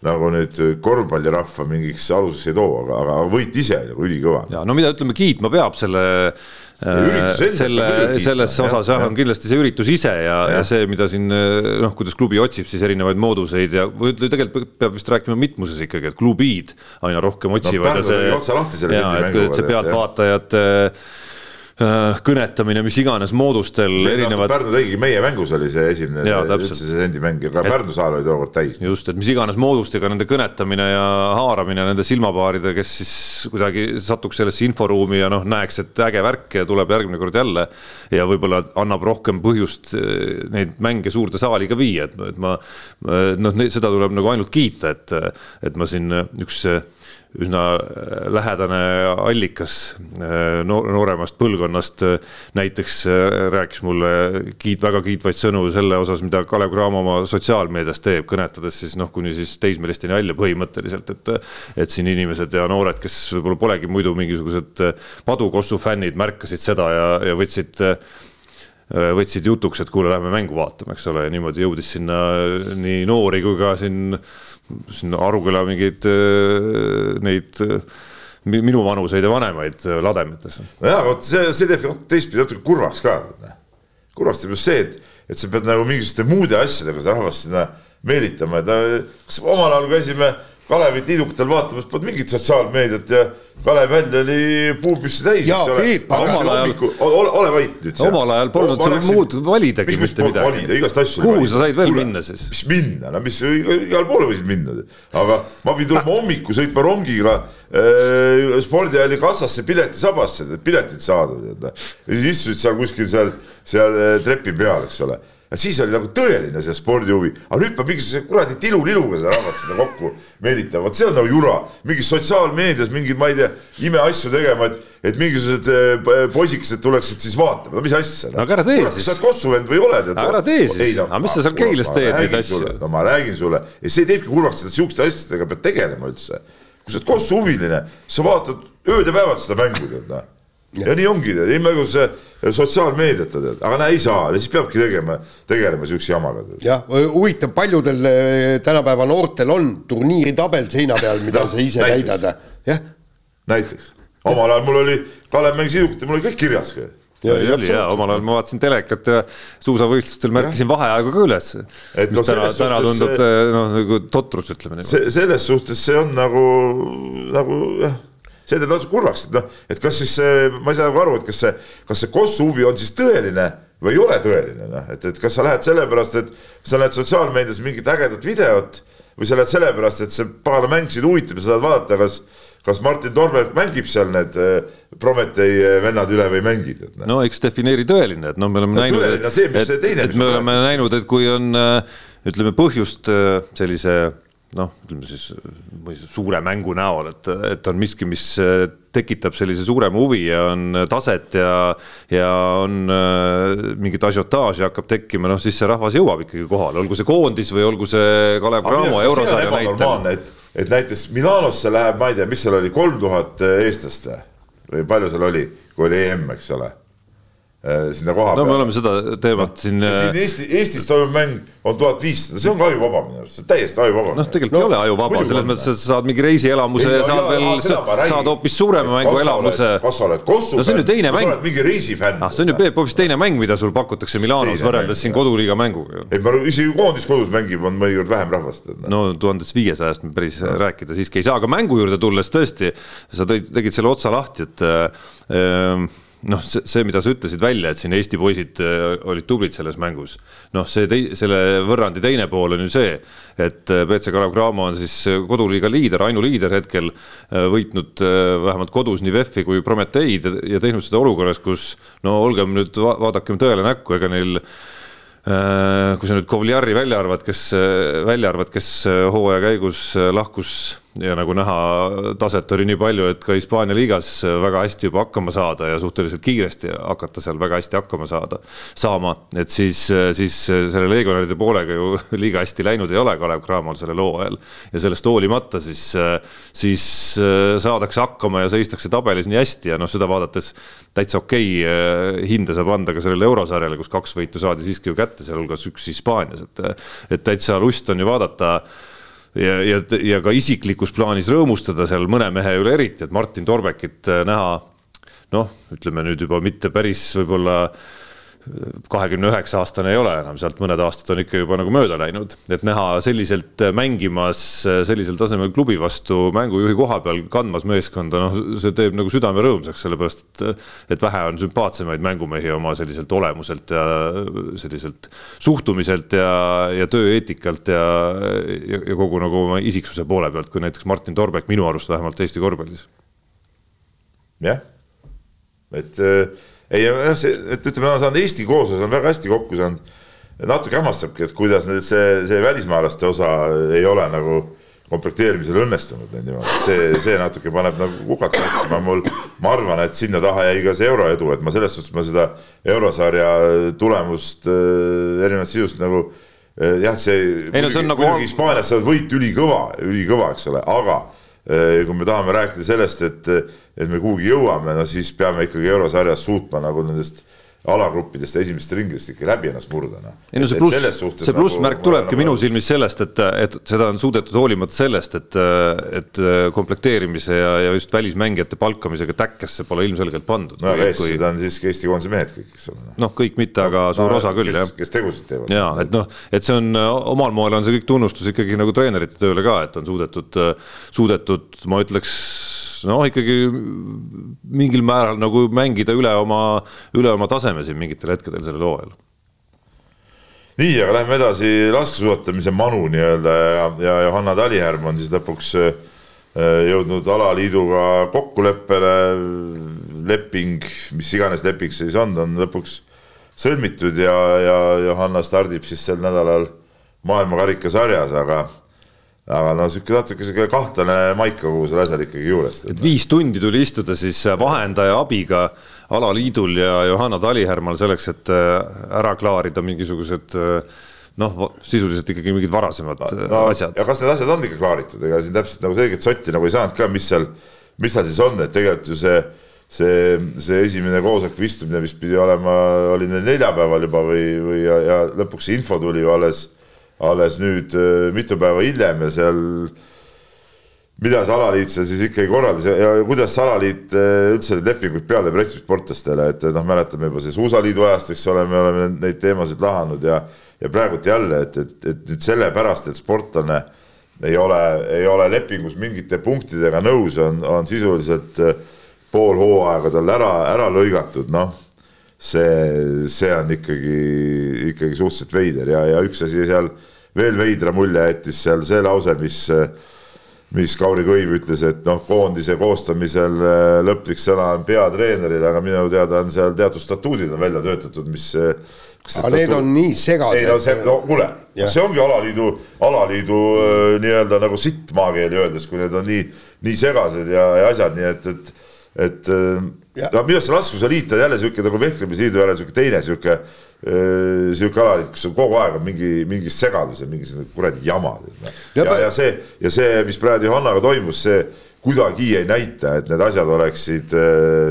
nagu nüüd korvpallirahva mingiks aluseks ei too, aga, aga võit ise nagu ülikõva. ja no mida ütleme, kiitma peab selle selle, selles osas jah, on kindlasti see üritus ise ja, ja., ja see, mida siin noh, kuidas klubi otsib siis erinevaid mooduseid ja tegelikult peab vist rääkima mitmuses ikkagi, et klubiid aina rohkem otsivad no, ja see. ja, et, et see pealtvaatajate Äh, kõnetamine, mis iganes moodustel erinevad. Pärnu tegigi, meie mängus oli see esimene, üldse see sendimäng, aga Pärnu saal oli tookord täis. just, et mis iganes moodustega nende kõnetamine ja haaramine nende silmapaaridega, kes siis kuidagi satuks sellesse inforuumi ja noh, näeks, et äge värk ja tuleb järgmine kord jälle. ja võib-olla annab rohkem põhjust äh, neid mänge suurde saali ka viia, et, et ma noh, seda tuleb nagu ainult kiita, et, et ma siin üks üsna äh, lähedane allikas äh, nooremast põlvkonnast näiteks rääkis mulle kiit-, väga kiitvaid sõnu selle osas, mida Kalev Cramo oma sotsiaalmeedias teeb, kõnetades siis noh, kuni siis teismelisteni välja põhimõtteliselt, et et siin inimesed ja noored, kes võib-olla polegi muidu mingisugused padukossu fännid, märkasid seda ja, ja võtsid võtsid jutuks, et kuule, lähme mängu vaatama, eks ole, ja niimoodi jõudis sinna nii noori kui ka siin sinna Aruküla mingeid neid minu vanuseid ja vanemaid lademetesse. nojah, vot see, see teeb teistpidi natuke kurvaks ka. kurvaks teeb just see, et, et sa pead nagu mingisuguste muude asjadega seda rahvast sinna meelitama, et kas omal ajal käisime Kalevit niidukatel vaatamas, polnud mingit sotsiaalmeediat ja Kalev välja oli puupüssi täis, eks ole. ole, ole vait nüüd. omal ajal polnud sul muud validagi mitte midagi. valida, igast asju. kuhu sa said veel Kule, minna siis? mis minna, no mis igale poole võisid minna, aga ma pidin tulema hommikul sõitma rongiga äh, spordihalli kassasse piletisabasse, et piletit saada, tead. Ja siis istusid seal kuskil seal, seal äh, trepi peal, eks ole et siis oli nagu tõeline see spordihuvi, aga nüüd peab mingisuguse kuradi tiluliluga seda rahvast sinna kokku meelitama, vot see on nagu jura, mingis sotsiaalmeedias mingeid, ma ei tea, imeasju tegema, et, et mingisugused äh, poisikesed tuleksid siis vaatama, no mis asja. no aga ära tee siis. sa oled kossuvend või oled? ära tee siis, aga mis sa seal Keilas teed neid asju? no ma räägin sulle ja see teebki kurvaks, et siukeste asjadega pead tegelema üldse. kui sa oled kossuhuviline, sa vaatad ööd ja päevad seda mängu, tead noh ja nii ongi, imegus sotsiaalmeediata tead, aga näe ei saa, siis peabki tegema, tegelema siukse jamaga. jah, huvitav, paljudel eh, tänapäeva noortel on turniiritabel seina peal, mida no, sa ise täidad, jah. näiteks, omal ajal mul oli, Kalev mängis idukalt ja mul oli kõik kirjas ka ja, ja, oli ja omal ajal ma vaatasin telekat ja suusavõistlustel märkisin vaheaegu ka üles. mis no, täna, täna tundub noh, nagu totrus, ütleme niimoodi. selles suhtes see on nagu, nagu jah see teeb natuke kurvaks, et noh, et kas siis ma ei saa nagu aru, et kas see, kas see Kossu huvi on siis tõeline või ei ole tõeline, noh, et, et kas sa lähed sellepärast, et sa näed sotsiaalmeedias mingit ägedat videot või sa lähed sellepärast, et see pagana mäng sind huvitab ja sa tahad vaadata, kas kas Martin Torberg mängib seal need äh, Prometee äh, vennad üle või ei mängi? Noh. no eks defineeri tõeline, et noh, me oleme no, näinud, et, et, et me oleme näinud, et kui on äh, ütleme põhjust sellise noh, ütleme siis suure mängu näol, et, et on miski, mis tekitab sellise suurema huvi ja on taset ja, ja on äh, mingit asiotaaži hakkab tekkima, noh siis see rahvas jõuab ikkagi kohale, olgu see koondis või olgu see Kalev Cramo eurosarja näitel. et, et näiteks Milanosse läheb, ma ei tea, mis seal oli, kolm tuhat eestlast või palju seal oli, kui oli EM, eks ole sinna koha peale. no me oleme seda teemat siin. siin äh, Eesti, Eestis toimub mäng on tuhat viissada, see on ka ajuvaba minu arust, see on täiesti ajuvaba. noh, tegelikult no, ei ole ajuvaba, selles mõttes, et sa saad mingi reisielamuse ja saad veel, saad hoopis suurema mängu elamuse. kas sa oled Kossu no, ju teine mäng. sa oled mingi reisifänn. ah, see on ju Peep hoopis teine mäng, mida sul pakutakse Milanos võrreldes siin koduliiga mänguga. ei, ma isegi koondis kodus mängib, on mõnikord vähem rahvast. Noh. no tuhandest viiesajast me päris rääkida siiski ei saa, aga mängu juurde tulles tõesti, sa tõid, tegid selle otsa lahti, et äh, noh, see, see, mida sa ütlesid välja, et siin Eesti poisid äh, olid tublid selles mängus. noh, see tei-, selle võrrandi teine pool on ju see, et äh, BC Kalev Cramo on siis äh, koduliiga liider, ainuliider hetkel, võitnud vähemalt kodus nii VEF-i kui Prometeid ja teinud seda olukorras, kus no olgem nüüd, vaadakem tõele näkku, ega neil kui sa nüüd Kovliari välja arvad, kes, välja arvad, kes hooaja käigus lahkus ja nagu näha, taset oli nii palju, et ka Hispaania liigas väga hästi juba hakkama saada ja suhteliselt kiiresti hakata seal väga hästi hakkama saada, saama, et siis, siis selle legionäride poolega ju liiga hästi läinud ei ole Kalev Cramol sellel hooajal. ja sellest hoolimata siis, siis saadakse hakkama ja seistakse tabelis nii hästi ja noh, seda vaadates täitsa okei okay, hinde saab anda ka sellele eurosarjale, kus kaks võitu saadi siiski ju kätte, sealhulgas üks Hispaanias, et, et täitsa lust on ju vaadata ja, ja, ja ka isiklikus plaanis rõõmustada seal mõne mehe üle eriti, et Martin Torbekit äh, näha noh, ütleme nüüd juba mitte päris võib-olla kahekümne üheksa aastane ei ole enam, sealt mõned aastad on ikka juba nagu mööda läinud, et näha selliselt mängimas sellisel tasemel klubi vastu mängujuhi koha peal kandmas meeskonda, noh, see teeb nagu südame rõõmsaks, sellepärast et, et vähe on sümpaatsemaid mängumehi oma selliselt olemuselt ja selliselt suhtumiselt ja, ja tööeetikalt ja, ja, ja kogu nagu oma isiksuse poole pealt, kui näiteks Martin Torbek minu arust vähemalt Eesti korvpallis. jah, et äh ei, et ütleme, nad on Eesti kooslus on väga hästi kokku saanud. natuke hämmastabki, et kuidas nüüd see, see välismaalaste osa ei ole nagu komplekteerimisel õnnestunud neil niimoodi, see, see natuke paneb nagu kukalt katsima, mul, ma arvan, et sinna taha jäi ka see euroedu, et ma selles suhtes ma seda eurosarja tulemust äh, erinevalt sisust nagu äh, jah, see. ei no see on nagu. Hispaanias sa oled võit ülikõva, ülikõva, eks ole, aga kui me tahame rääkida sellest, et, et me kuhugi jõuame, no siis peame ikkagi eurosarjas suutma nagu nendest alagruppidest ja esimesest ringist ikka läbi ennast murda, noh. ei no see pluss, see plussmärk nagu, tulebki minu silmis sellest, et, et seda on suudetud hoolimata sellest, et, et komplekteerimise ja, ja just välismängijate palkamisega täkkesse pole ilmselgelt pandud. no aga kui... on siiski Eesti koondise mehed kõik, eks ole. noh, kõik mitte, aga suur no, osa küll, jah. kes tegusid teevad. ja et noh, et see on omal moel on see kõik tunnustus ikkagi nagu treenerite tööle ka, et on suudetud, suudetud, ma ütleks noh, ikkagi mingil määral nagu mängida üle oma, üle oma taseme siin mingitel hetkedel sellel hooajal nii, aga lähme edasi laskesuusatamise manu nii-öelda ja, ja Johanna Talihärm on siis lõpuks äh, jõudnud alaliiduga kokkuleppele. leping, mis iganes leping see siis on, on lõpuks sõlmitud ja, ja Johanna stardib siis sel nädalal maailmakarikasarjas, aga aga no sihuke natuke sihuke kahtlane maik kogu selle asjal ikkagi juurest. et viis tundi tuli istuda siis vahendaja abiga alaliidul ja Johanna Talihärmal selleks, et äh, ära klaarida mingisugused äh, noh, sisuliselt ikkagi mingid varasemad no, asjad. ja kas need asjad on ikka klaaritud, ega siin täpselt nagu selget sotti nagu ei saanud ka, mis seal, mis seal siis on, et tegelikult ju see see, see esimene koosoleku istumine, mis pidi olema, oli neil neljapäeval juba või, või ja, ja lõpuks see info tuli ju alles alles nüüd äh, mitu päeva hiljem ja seal mida see alaliit seal siis ikkagi korraldas ja, ja kuidas see alaliit äh, üldse neid lepinguid peale pressib sportlastele, et noh, mäletame juba see Suusaliidu ajast, eks ole, me oleme neid teemasid lahanud ja ja praegult jälle, et, et, et nüüd sellepärast, et sportlane ei ole, ei ole lepingus mingite punktidega nõus, on, on sisuliselt äh, pool hooaega tal ära, ära lõigatud, noh see, see on ikkagi, ikkagi suhteliselt veider ja, ja üks asi seal veel veidra mulje jättis seal see lause, mis, mis Kauri Kõiv ütles, et noh, koondise koostamisel äh, lõplik sõna on peatreeneril, aga minu teada on seal teatud statuudid on välja töötatud, mis äh, aga need on nii segased. ei no see, no kuule, see ongi alaliidu, alaliidu äh, nii-öelda nagu sitt maakeeli öeldes, kui need on nii, nii segased ja, ja asjad, nii et, et, et no minu arust see laskuse liit on jälle sihuke nagu vehklemisliidu jälle sihuke teine sihuke, sihuke alaliit, kus on kogu aeg on mingi, mingi segadus ja mingi kuradi jama. ja, ja, ja see, ja see, mis praegu Johannaga toimus, see kuidagi ei näita, et need asjad oleksid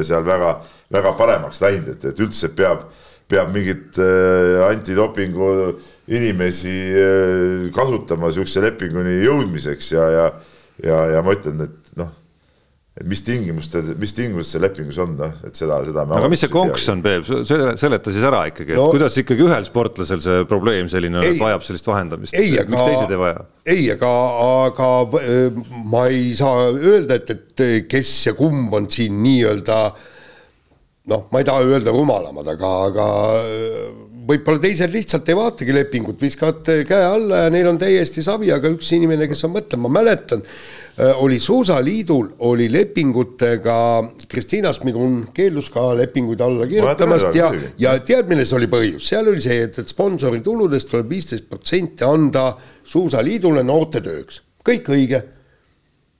seal väga, väga paremaks läinud, et, et üldse peab, peab mingit antidopingu inimesi kasutama sihukese lepinguni jõudmiseks ja, ja, ja, ja ma ütlen, et et mis tingimustel, mis tingimused seal lepingus on, noh, et seda, seda. aga mis see konks on, Peep, seleta siis ära ikkagi, et no, kuidas ikkagi ühel sportlasel see probleem selline on, et vajab sellist vahendamist, miks teised ei vaja? ei, aga, aga äh, ma ei saa öelda, et, et kes ja kumb on siin nii-öelda noh, ma ei taha öelda rumalamad, aga, aga äh, võib-olla teised lihtsalt ei vaatagi lepingut, viskavad käe alla ja neil on täiesti savi, aga üks inimene, kes on mõtlenud, ma mäletan Äh, oli Suusaliidul, oli lepingutega, Kristiina Smigun keeldus ka lepinguid alla kirjutamast ja, ja tead, milles oli põhjus, seal oli see, et, et sponsori tuludest tuleb viisteist protsenti anda Suusaliidule noortetööks, kõik õige.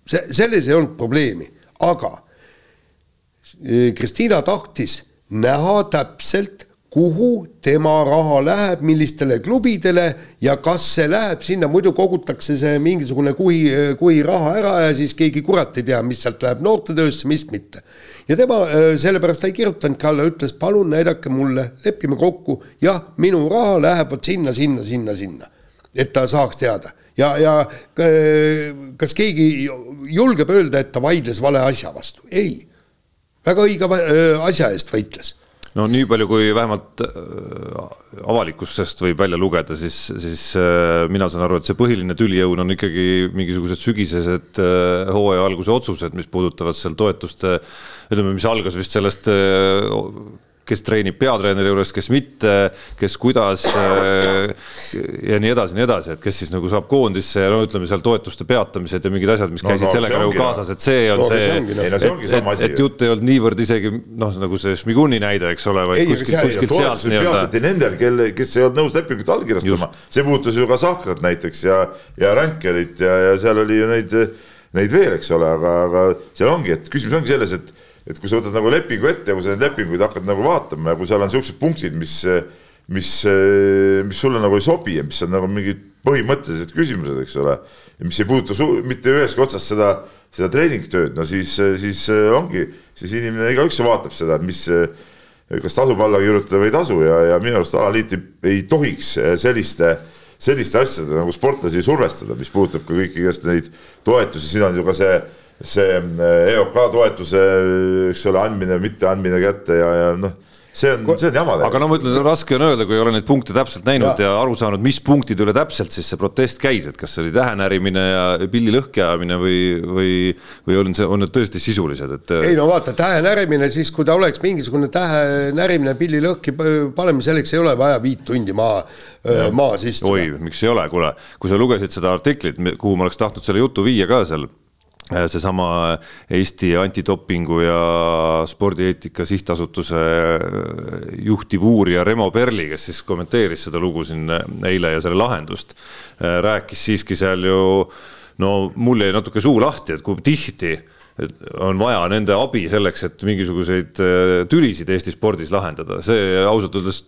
see, selles ei olnud probleemi, aga äh, Kristiina tahtis näha täpselt kuhu tema raha läheb, millistele klubidele ja kas see läheb sinna, muidu kogutakse see mingisugune kuhi, kuhi raha ära ja siis keegi kurat ei tea, mis sealt läheb noortetöösse, mis mitte. ja tema sellepärast ta ei kirjutanudki alla, ütles palun näidake mulle, lepime kokku, jah, minu raha läheb vot sinna, sinna, sinna, sinna. et ta saaks teada ja, ja kas keegi julgeb öelda, et ta vaidles vale asja vastu, ei. väga õige asja eest võitles no nii palju, kui vähemalt äh, avalikkusest võib välja lugeda, siis, siis äh, mina saan aru, et see põhiline tüliõun on ikkagi mingisugused sügisesed äh, hooaja alguse otsused, mis puudutavad seal toetuste, ütleme, mis algas vist sellest kes treenib peatreeneri juures, kes mitte, kes kuidas ja nii edasi, nii edasi, et kes siis nagu saab koondisse ja no ütleme seal toetuste peatamised ja mingid asjad, mis no, käisid no, sellega nagu kaasas, et see on no, see, et, et, et, et jutt ei olnud niivõrd isegi noh, nagu see Šmiguni näide, eks ole, vaid kuskilt, kuskilt sealt nii-öelda. peatati nendel, kel, kes ei olnud nõus lepingut allkirjastama, see puudutas ju ka Sahkrat näiteks ja, ja Ränkerit ja, ja seal oli ju neid, neid veel, eks ole, aga, aga seal ongi, et küsimus ongi selles, et et kui sa võtad nagu lepingu ette ja kui sa neid lepinguid hakkad nagu vaatama ja kui seal on siuksed punktid, mis, mis, mis sulle nagu ei sobi ja mis on nagu mingid põhimõttelised küsimused, eks ole, mis ei puuduta mitte ühestki otsast seda, seda treeningtööd, no siis, siis ongi, siis inimene igaüks vaatab seda, mis, kas tasub alla kirjutada või ei tasu ja, ja minu arust alaliit ei, tohiks selliste selliste asjade nagu sportlasi survestada, mis puudutab ka kõiki igast neid toetusi, siin on ju ka see see eh, EOK toetuse, eks ole, andmine, mitteandmine kätte ja, ja noh see on, see on jama. aga no ma ütlen, raske on öelda, kui ei ole neid punkte täpselt näinud ja, ja aru saanud, mis punktide üle täpselt siis see protest käis, et kas see oli tähenärimine ja pilli lõhki ajamine või, või, või on see, on need tõesti sisulised, et. ei no vaata, tähenärimine siis, kui ta oleks mingisugune tähenärimine pilli lõhki panemine, selleks ei ole vaja viit tundi maa, maas istuda. oi, miks ei ole, kuule, kui sa lugesid seda artiklit, kuhu ma oleks tahtnud selle jutu viia ka seal seesama Eesti Antidopingu ja Spordieetika Sihtasutuse äh, juhtiv uurija Remo Perli, kes siis kommenteeris seda lugu siin äh, eile ja selle lahendust, rääkis siiski seal ju no mul jäi natuke suu lahti, et kui tihti on vaja nende abi selleks, et mingisuguseid tülisid Eesti spordis lahendada, see ausalt öeldes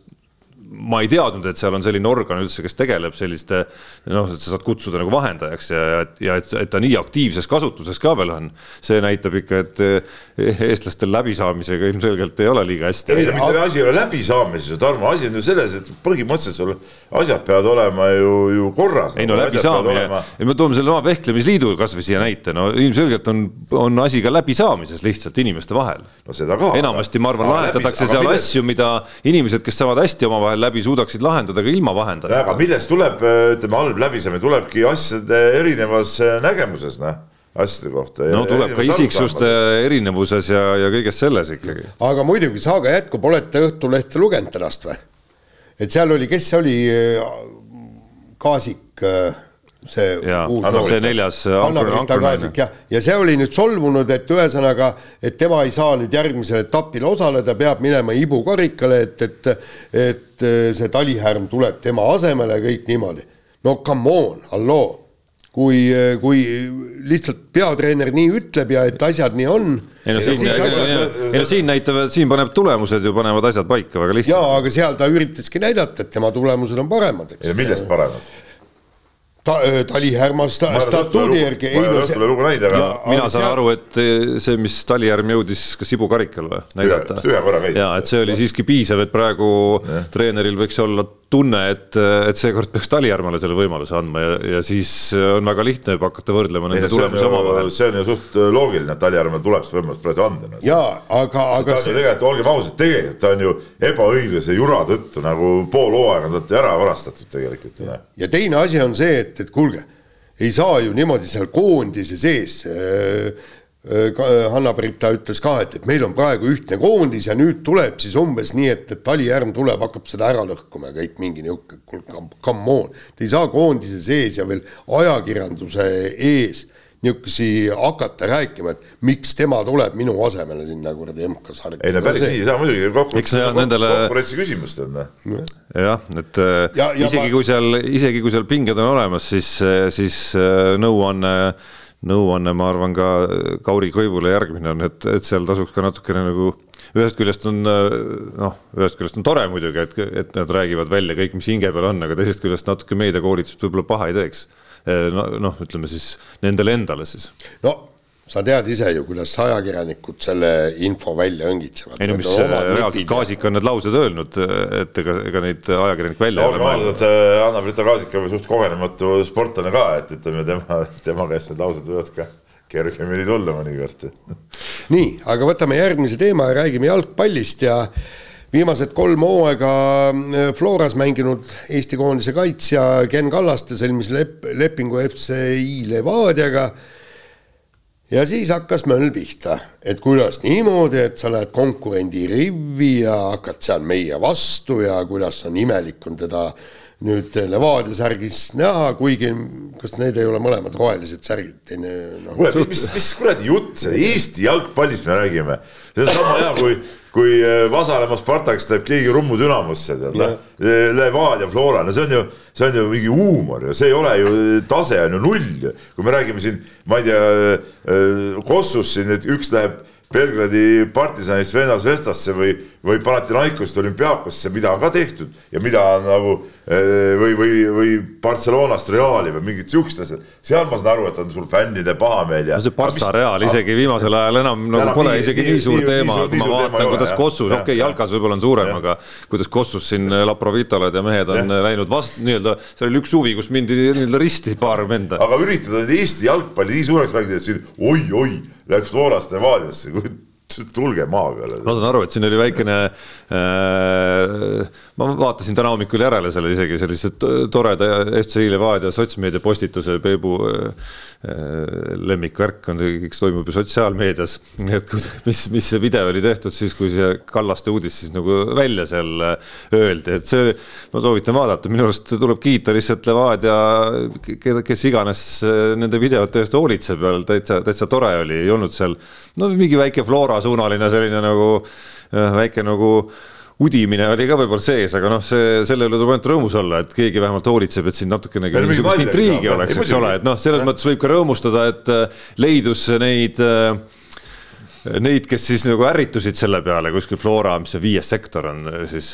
ma ei teadnud, et seal on selline organ üldse, kes tegeleb selliste noh, et sa saad kutsuda nagu vahendajaks ja, ja, et, et ta nii aktiivses kasutuses ka veel on. see näitab ikka, et eh, eestlastel läbisaamisega ilmselgelt ei ole liiga hästi. ei, mis selle asi ei ole läbisaamises, Tarmo, asi on ju selles, et põhimõtteliselt sul asjad peavad olema ju, ju korras. ei no läbisaamine, me toome selle oma vehklemisliidu kasvõi siia näite, no ilmselgelt on, on asi ka läbisaamises lihtsalt inimeste vahel. no seda ka. enamasti ma arvan, lahendatakse seal milles... asju, mida inimesed, kes saavad hästi omavahel läbi, suudaksid lahendada ka ilma vahendajata. aga millest tuleb, ütleme, halb läbisaamine, tulebki asjade erinevas äh, nägemuses, noh asjade kohta. no tuleb ka isiksuste erinevuses ja, ja kõiges selles ikkagi. aga muidugi saaga jätkub, olete Õhtulehte lugenud tänast või? et seal oli, kes see oli, Kaasik äh, see ja, uus no, see neljas Kaasik jah, ja see oli nüüd solvunud, et ühesõnaga, et tema ei saa nüüd järgmisel etapil osaleda, peab minema Ibu karikale, et, et et see talihärm tuleb tema asemele, kõik niimoodi. no come on, halloo, kui, kui lihtsalt peatreener nii ütleb ja et asjad nii on. ei no siin, asjad... no siin näitavad, siin paneb tulemused ju panevad asjad paika väga lihtsalt. jaa, aga seal ta üritaski näidata, et tema tulemused on paremad, eks. ja millest paremad? Ta, äh, Talihärma sta, statuudi järgi. ma ei ole õhtule lugu näinud, aga. mina saan aru, et see, mis Talihärm jõudis ka Sibu karikal või näidata. ühe korra käis. ja, et see oli siiski piisav, et praegu ja. treeneril võiks olla tunne, et, et seekord peaks Talijärvele selle võimaluse andma ja, ja siis on väga lihtne juba hakata võrdlema nende tulemusi omavahel. see on ju suht loogiline, et Talijärvele tuleb see võimalus praegu anda jaa, aga, aga see. tegelikult, olgem ausad, tegelikult ta on ju ebaõiglase jura tõttu nagu pool hooaega on ta ära varastatud tegelikult. ja teine asi on see, et, et kuulge, ei saa ju niimoodi seal koondise sees äh, Äh, äh, Hanna-Brita ütles ka, et, et meil on praegu ühtne koondis ja nüüd tuleb siis umbes nii, et, et Talihärm tuleb, hakkab seda ära lõhkuma ja kõik mingi niisugune, kuule, come on. Te ei saa koondise sees ja veel ajakirjanduse ees niisugusi hakata rääkima, et miks tema tuleb minu asemele sinna kuradi MK-sarja. ei no päris nii ei saa muidugi, kokkuvõttes nendele... konkurentsi küsimust on. Noh. jah, et äh, ja, ja isegi ma... kui seal, isegi kui seal pinged on olemas, siis, siis nõuanne no, nõuanne, ma arvan ka Kauri Koivule järgmine on, et, et seal tasuks ka natukene nagu ühest küljest on noh, ühest küljest on tore muidugi, et, et nad räägivad välja kõik, mis hinge peal on, aga teisest küljest natuke meediakoolitust võib-olla paha ei teeks. noh, ütleme siis nendele endale siis. no sa tead ise ju, kuidas ajakirjanikud selle info välja õngitsevad. ei no mis reaalselt Kaasik on need laused öelnud, et ega, ega neid ajakirjanik välja ei ole mõelnud. Anna-Brita Kaasik on suht kogenematu sportlane ka, et ütleme tema, tema käest need laused võivad ka kergemini tulla mõnikord. nii, aga võtame järgmise teema ja räägime jalgpallist ja viimased kolm hooaega äh, Floras mänginud Eesti koondise kaitsja Ken Kallaste sõlmis lep-, lepingu FCI Levadiaga ja siis hakkas möll pihta, et kuidas niimoodi, et sa lähed konkurendi rivvi ja hakkad seal meie vastu ja kuidas on imelik on teda nüüd Levadia särgis näha, kuigi kas need ei ole mõlemad rohelised särgid, teine noh. kuule, mis, mis kuradi jutt see Eesti jalgpallist me räägime, see on sama hea kui kui äh, Vasalemma Spartakist läheb keegi Rummu Dünamosse, tead noh. Levadia, Flora, no see on ju, see on ju mingi huumor ja see ei ole ju, tase on ju null. kui me räägime siin, ma ei tea, äh, Kossus siin, et üks läheb Belgradi partisanist Venas Vestasse või, või Panathinaikost olümpiaakosse, mida on ka tehtud ja mida on nagu eh, või, või, või Barcelonast Reali või mingid siuksed asjad. seal ma saan aru, et on sul fännide pahameel ja. no see Barca Real isegi viimasel ajal enam nagu enam pole nii, isegi nii, nii suur nii, teema, ma vaatan, kuidas Kossus, okei okay,, jalkas võib-olla on suurem, aga kuidas Kossus siin Laprovitoled ja mehed on ja. läinud vastu, nii-öelda see oli üks suvi, kus mindi nii-öelda risti paar venda. aga üritada Eesti jalgpalli nii suureks mängida, et siin oi-oi läks Florast Levadiasse, tulge maa peale. ma saan aru, et siin oli väikene äh,, ma vaatasin täna hommikul järele selle isegi sellise toreda FC Levadia sotsmeedia postituse Peebu äh, lemmikvärk on see, kõik toimub ju sotsiaalmeedias, et mis, mis see video oli tehtud siis, kui see Kallaste uudis siis nagu välja seal äh, öeldi, et see, ma soovitan vaadata, minu arust tuleb kiita lihtsalt Levadia, kes iganes äh, nende videote eest hoolitseb ja täitsa, täitsa tore oli, ei olnud seal no mingi väike Flora suunaline selline nagu äh, väike nagu udimine oli ka võib-olla sees, aga noh, see, selle üle tuleb ainult rõõmus olla, et keegi vähemalt hoolitseb, et siin natukenegi mingisugust intriigi oleks, eks ole, et noh, selles mõttes võib ka rõõmustada, et äh, leidus neid äh, Neid, kes siis nagu ärritusid selle peale kuskil Flora, mis see viies sektor on siis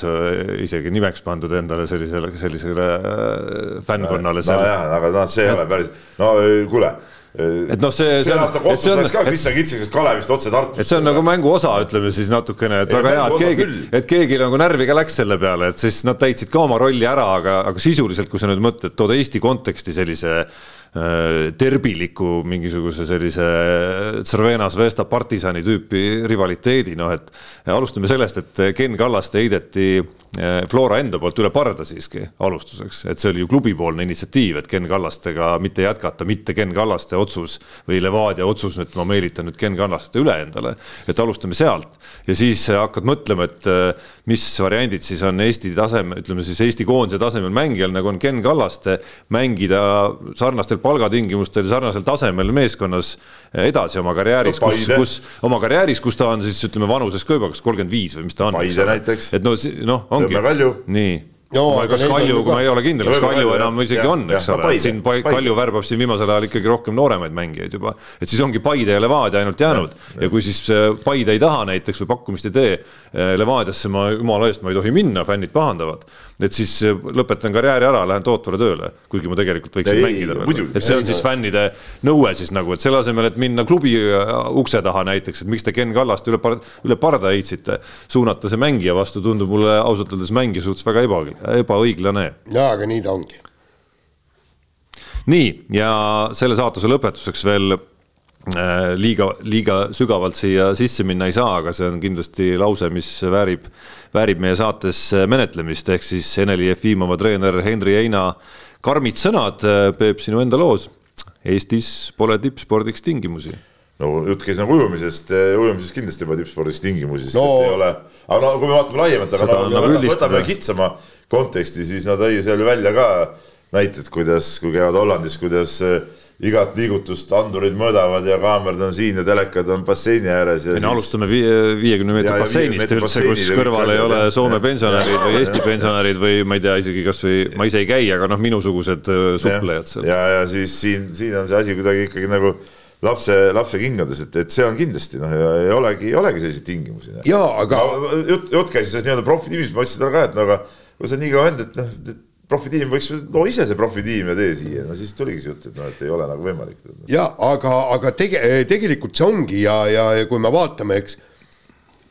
isegi nimeks pandud endale sellisele, sellisele fännkonnale. nojah, aga noh, see ei ole päris, no kuule et noh, see. see aasta Kossus läks ka Kristjan Kitsikast Kalevist otse Tartusse. et see on nagu mängu osa, ütleme siis natukene, et väga hea, et keegi, et keegi nagu närvi ka läks selle peale, et siis nad täitsid ka oma rolli ära, aga, aga sisuliselt, kui sa nüüd mõtled, tood Eesti konteksti sellise Äh, terbiliku mingisuguse sellise Cervena Zvezda partisani tüüpi rivaliteedi, noh et alustame sellest, et Ken Kallaste heideti äh, Flora enda poolt üle parda siiski alustuseks, et see oli ju klubipoolne initsiatiiv, et Ken Kallastega mitte jätkata, mitte Ken Kallaste otsus või Levadia otsus, et ma meelitan nüüd Ken Kallaste üle endale. et alustame sealt ja siis hakkad mõtlema, et äh, mis variandid siis on Eesti taseme, ütleme siis Eesti koondise tasemel mängijal, nagu on Ken Kallaste, mängida sarnastel palgatingimustel sarnasel tasemel meeskonnas edasi oma karjääris no,, kus, kus oma karjääris, kus ta on siis ütleme vanuses ka juba kas kolmkümmend viis või mis ta on. Et no, noh, ongi. Nii. No, kas Kalju, kui ma ei ole kindel, kas Kalju enam isegi on, eks ole, et siin Kalju värbab siin viimasel ajal ikkagi rohkem nooremaid mängijaid juba, et siis ongi Paide ja Levadia ainult jäänud. Ja, ja kui siis äh, Paide ei taha näiteks või pakkumist ei tee, äh, Levadiasse ma jumala eest ma ei tohi minna, fännid pahandavad, et siis äh, lõpetan karjääri ära, lähen tootvale tööle, kuigi ma tegelikult võiksin ei, mängida veel, et see on siis fännide nõue siis nagu, et selle asemel, et minna klubi ukse taha näiteks, et miks te Ken Kallast üle, üle parda heitsite, suunata see mängija vastu tundub mulle ausalt öeldes mängija suhtes väga ebaõige ebaõiglane. jaa, aga nii ta ongi. nii, ja selle saatuse lõpetuseks veel liiga, liiga sügavalt siia sisse minna ei saa, aga see on kindlasti lause, mis väärib, väärib meie saates menetlemist, ehk siis Eneli Jefimova treener Henri Heina karmid sõnad, äh, Peep, sinu enda loos. Eestis pole tippspordiks tingimusi no jutt käis nagu ujumisest, ujumises kindlasti pole tippspordis tingimusi, sest no. et ei ole, aga no kui me vaatame laiemalt, aga no, nagu võtame, võtame kitsama konteksti, siis nad tõi seal välja ka näited, kuidas, kui käivad Hollandis, kuidas äh, igat liigutust andurid mõõdavad ja kaamerad on siin ja telekad on basseini ääres. ei no alustame viiekümne meetri basseinist üldse, kus kõrval ei ole Soome pensionärid või Eesti pensionärid või ma ei tea isegi kasvõi, ma ise ei käi, aga noh, minusugused äh, suplejad seal. ja, ja siis siin, siin on see asi kuidagi ikkagi nagu lapse, lapse kingades, et, et see on kindlasti noh, ei olegi, ei olegi selliseid tingimusi. jaa, aga no,. jutt, jutt käis sellest nii-öelda profitiimist, ma ütlesin talle ka, et no aga kui sa nii kaua olnud, et noh, profitiim võiks, loo ise see profitiim ja tee siia, no siis tuligi see jutt, et noh, et ei ole nagu võimalik. ja aga, aga tege-, tegelikult see ongi ja, ja, ja kui me vaatame, eks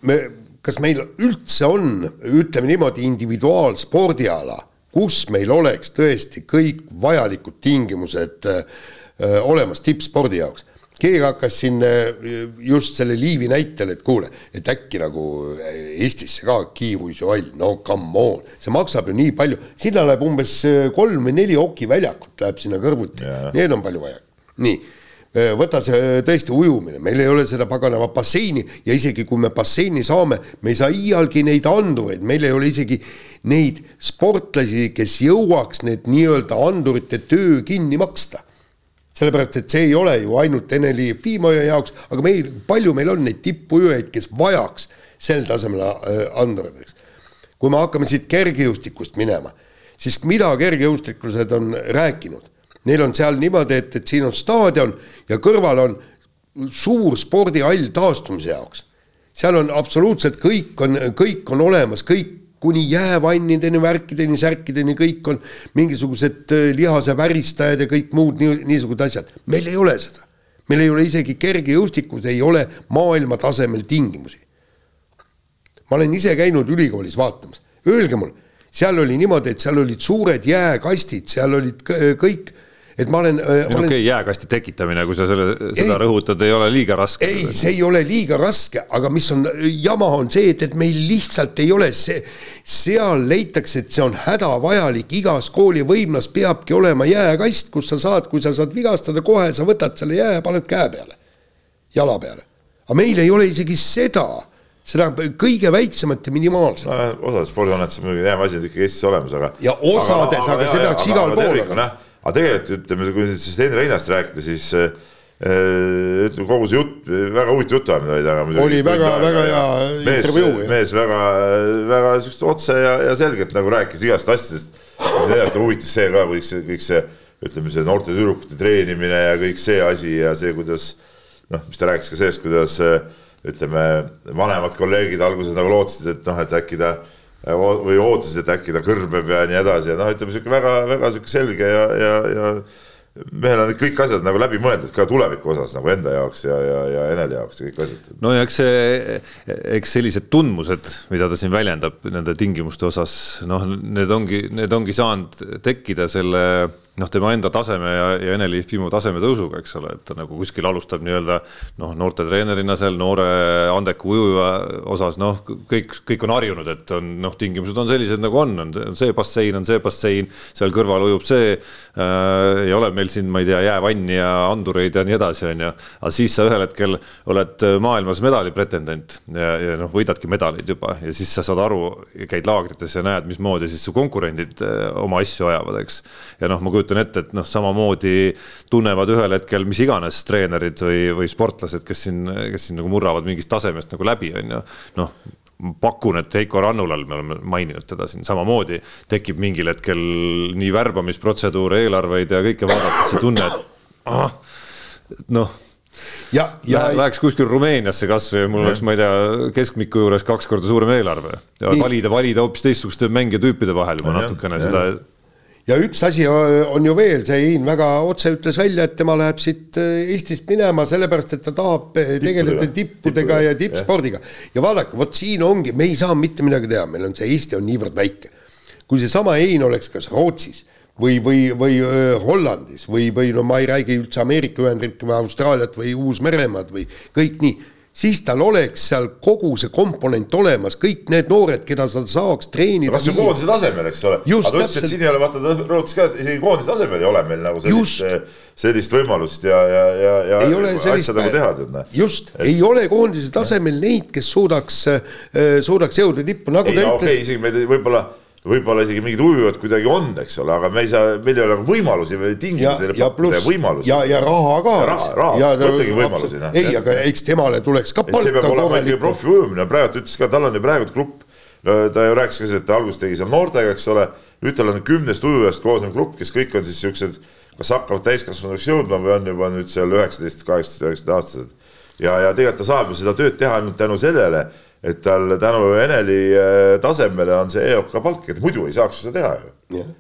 me, kas meil üldse on, ütleme niimoodi, individuaalspordiala, kus meil oleks tõesti kõik vajalikud tingimused öö, äh, olemas tippspordi jaoks keegi hakkas siin äh, just selle Liivi näitel, et kuule, et äkki nagu äh, Eestisse ka kiiruisuhall, no come on, see maksab ju nii palju, sinna läheb umbes äh, kolm või neli okiväljakut läheb sinna kõrvuti, need on palju vaja. nii, võta see tõesti ujumine, meil ei ole seda paganama basseini ja isegi kui me basseini saame, me ei saa iialgi neid andureid, meil ei ole isegi neid sportlasi, kes jõuaks need nii-öelda andurite töö kinni maksta. Sellepärast, et see ei ole ju ainult Eneli Fimoja jaoks, aga meil, palju meil on neid tippujujaid, kes vajaks sel tasemel äh, andureid, eks. kui me hakkame siit kergejõustikust minema, siis mida kergejõustiklased on rääkinud? Neil on seal niimoodi, et, et siin on staadion ja kõrval on suur spordihall taastumise jaoks. seal on absoluutselt kõik on, kõik on olemas, kõik kuni jäävannideni, värkideni, särkideni, kõik on mingisugused äh, lihase väristajad ja kõik muud nii, niisugused asjad. meil ei ole seda. meil ei ole isegi kergejõustikus ei ole maailma tasemel tingimusi. ma olen ise käinud ülikoolis vaatamas, öelge mulle, seal oli niimoodi, et seal olid suured jääkastid, seal olid kõik et ma olen. okei okay, olen..., jääkasti tekitamine, kui sa selle, seda ei, rõhutad, ei ole liiga raske. ei, see ei ole liiga raske, aga mis on jama, on see, et, et meil lihtsalt ei ole see, seal leitakse, et see on hädavajalik, igas koolivõimlas peabki olema jääkast, kus sa saad, kui sa saad vigastada, kohe sa võtad selle jää ja paned käe peale, jala peale. aga meil ei ole isegi seda seda kõige väiksemat ja minimaalset no,. osades spordihoonetes muidugi jäämasinad ikkagi Eestis olemas, aga. ja osades, aga, aga, aga see peaks igal pool olema aga tegelikult ütleme, kui siis Sten Reinast rääkida, siis äh, ütleme kogu see jutt, väga huvitav jutuajamine oli taga. oli väga, väga hea intervjuu. mees väga, väga siukest otse ja, ja selgelt nagu rääkis igast asjadest. sellest huvitas see ka kõik see, kõik see, ütleme see noorte tüdrukute treenimine ja kõik see asi ja see, kuidas noh, mis ta rääkis ka sellest, kuidas ütleme, vanemad kolleegid alguses nagu lootsid, et noh, et äkki ta või ootasid, et äkki ta kõrbeb ja nii edasi ja noh, ütleme sihuke väga, väga sihuke selge ja, ja, ja mehel on kõik asjad nagu läbi mõeldud ka tuleviku osas nagu enda jaoks ja, ja, ja Eneli jaoks ja kõik asjad. no ja eks see, eks sellised tundmused, mida ta siin väljendab nende tingimuste osas, noh, need ongi, need ongi saanud tekkida selle noh, tema enda taseme ja, ja Eneli Fimo taseme tõusuga, eks ole, et ta nagu kuskil alustab nii-öelda noh, noortetreenerina seal noore andeku ujuja osas, noh, kõik, kõik on harjunud, et on noh, tingimused on sellised nagu on, on see bassein, on see bassein, seal kõrval ujub see äh,. ei ole meil siin, ma ei tea, jäävanni ja andureid ja nii edasi, on ju. aga siis sa ühel hetkel oled maailmas medali pretendent ja, ja noh, võidadki medaleid juba ja siis sa saad aru, käid laagrites ja näed, mismoodi siis su konkurendid äh, oma asju ajavad, eks. ja noh, ma kujutan kujutan ette, et noh, samamoodi tunnevad ühel hetkel mis iganes treenerid või, või sportlased, kes siin, kes siin nagu murravad mingist tasemest nagu läbi, on ju. noh, pakun, et Heiko Rannulal, me oleme maininud teda siin samamoodi, tekib mingil hetkel nii värbamisprotseduure, eelarveid ja kõike vaadates see tunne, et ah, noh ja, ja läheks kuskil Rumeeniasse kasvõi mul oleks, ma ei tea, keskmiku juures kaks korda suurem eelarve. Ja valida, valida hoopis teistsuguste mängija tüüpide vahel juba natukene ja, seda ja üks asi on ju veel, see Hein väga otse ütles välja, et tema läheb siit äh, Eestist minema sellepärast, et ta tahab äh, tegeleda tippudega ja tippspordiga. ja vaadake, vot siin ongi, me ei saa mitte midagi teha, meil on see Eesti on niivõrd väike. kui seesama Hein oleks kas Rootsis või, või, või äh, Hollandis või, või no ma ei räägi üldse Ameerika Ühendriike või Austraaliat või Uus-Meremaad või kõik nii siis tal oleks seal kogu see komponent olemas, kõik need noored, keda sa saaks treenida. kas see koondise tasemel, eks ole. aga ta ütles, et siin ei ole, vaata ta rõhutas ka, et isegi koondise tasemel ei ole meil nagu sellist, sellist võimalust ja, ja, ja, ja ei ole sellist, asja nagu teha, tead näe. just, ei ole koondise tasemel neid, kes suudaks, äh, suudaks jõuda tippu, nagu ei, ta no, ütles. okay,, isegi meil võib-olla võib-olla isegi mingid ujujad kuidagi on, eks ole, aga me ei saa, meil ei ole nagu võimalusi või tingimusi ja, ja pluss ja, ja raha ka. raha, raha, mõtlegi võimalusi. ei, aga eks temale tuleks ka palka. see peab olema ikkagi profi ujumine, praegu ta ütles ka, tal on ju praegu grupp, no ta ju rääkis ka, et ta alguses tegi seal noortega, eks ole, nüüd tal on kümnest ujujast koosnev grupp, kes kõik on siis siuksed, kas hakkavad täiskasvanuks jõudma või on juba nüüd seal üheksateist, kaheksateist, üheksateist aastased. ja, ja tegelikult ta saab ju seda tööd teha ainult tänu sellele et tal tänu Eneli äh, tasemele on see EOK palk, et muidu ei saaks seda teha ju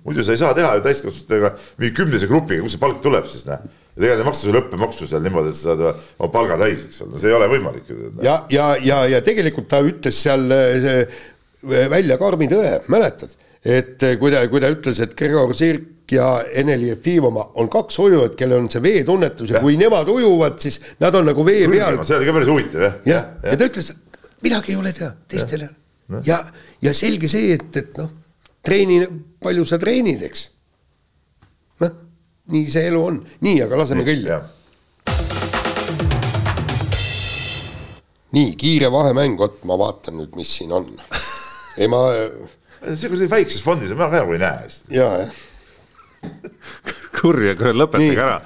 muidu sa ei saa teha ju täiskasvanutega mingi kümnese grupiga, kust see palk tuleb siis noh. ja tegelikult ei maksta sulle õppemaksu seal niimoodi, et sa saad oma palga täis, eks ole, see ei ole võimalik ju. ja, ja, ja, ja tegelikult ta ütles seal äh, välja karmi tõe, mäletad, et äh, kui ta, kui ta ütles, et Gregor Sirk ja Eneli Jefimova on kaks ujujat, kellel on see veetunnetus ja, ja kui nemad ujuvad, siis nad on nagu vee peal. see oli ka päris huvitav jah. jah, ja ta ütles, midagi ei ole teha, teistel ei ole. Noh. ja, ja selge see, et, et noh, treeni, palju sa treenid, eks. noh, nii see elu on, nii, aga laseme küll. nii, kiire vahemäng, vot ma vaatan nüüd, mis siin on. ei ma. see, kui see väikses fondis on väga hea, kui ei näe. ja, jah kurja, kuule lõpetage ära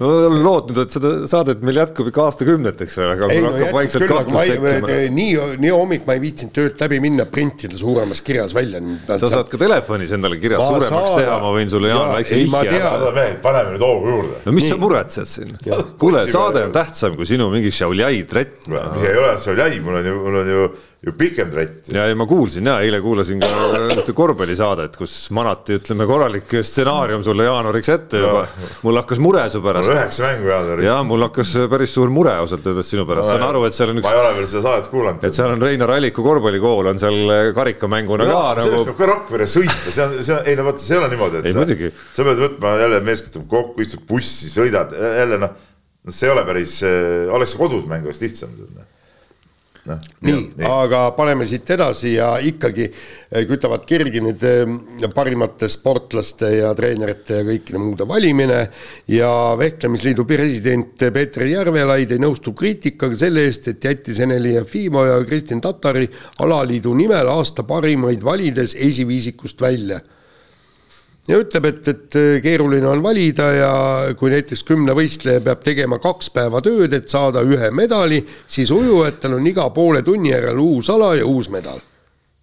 ma olen lootnud, et seda saadet meil jätkub ikka aastakümneteks veel, aga ei mul no hakkab vaikselt kahtlus tekkima. nii, nii hommik ma ei viitsinud töölt läbi minna, printida suuremas kirjas välja. sa saad ka telefonis endale kirjad Ma suuremaks saan- teha, ma võin sulle Jaan Jaa, väikse vihje tean. anda. paneme nüüd hoogu juurde. no mis Nii. sa muretsed siin? kuule, saade on tähtsam kui sinu mingi Šiauliai trett. mis ei ole, jäi, mul on ju, mul on ju, ju pikem trett. ja ei, ma kuulsin ja eile kuulasin ka ühte korvpallisaadet, kus manati, ütleme, korralik stsenaarium sulle jaanuariks ette juba. mul hakkas mure su mul pärast. üheksa mängu jaanuaris. ja mul hakkas päris suur mure ausalt öeldes sinu pärast, saan aru, et seal on ma üks ei ole veel seda saadet kuulanud. et seal on Reinar Alliku korvpallikool on seal karikamänguna ka sellest nagu peab ka Rakvere sõita, see on, see on, ei no vaata, see ei ole niimoodi, et Ei, muidugi. sa pead võtma jälle meeskond kokku, istud bussi, sõidad jälle noh, noh, see ei ole päris, oleks kodus mäng, oleks lihtsam. Noh, nii, aga paneme siit edasi ja ikkagi eh, kütavad kirgi nüüd eh, parimate sportlaste ja treenerite ja kõikide muude valimine ja Vehklemisliidu president Peeter Järvelaid ei nõustu kriitikaga selle eest, et jättis Ene-Li Jefimov ja Kristin Tatari alaliidu nimel aasta parimaid valides esiviisikust välja ja ütleb, et, et keeruline on valida ja kui näiteks kümnevõistleja peab tegema kaks päeva tööd, et saada ühe medali, siis ujujatel on iga poole tunni järel uus ala ja uus medal.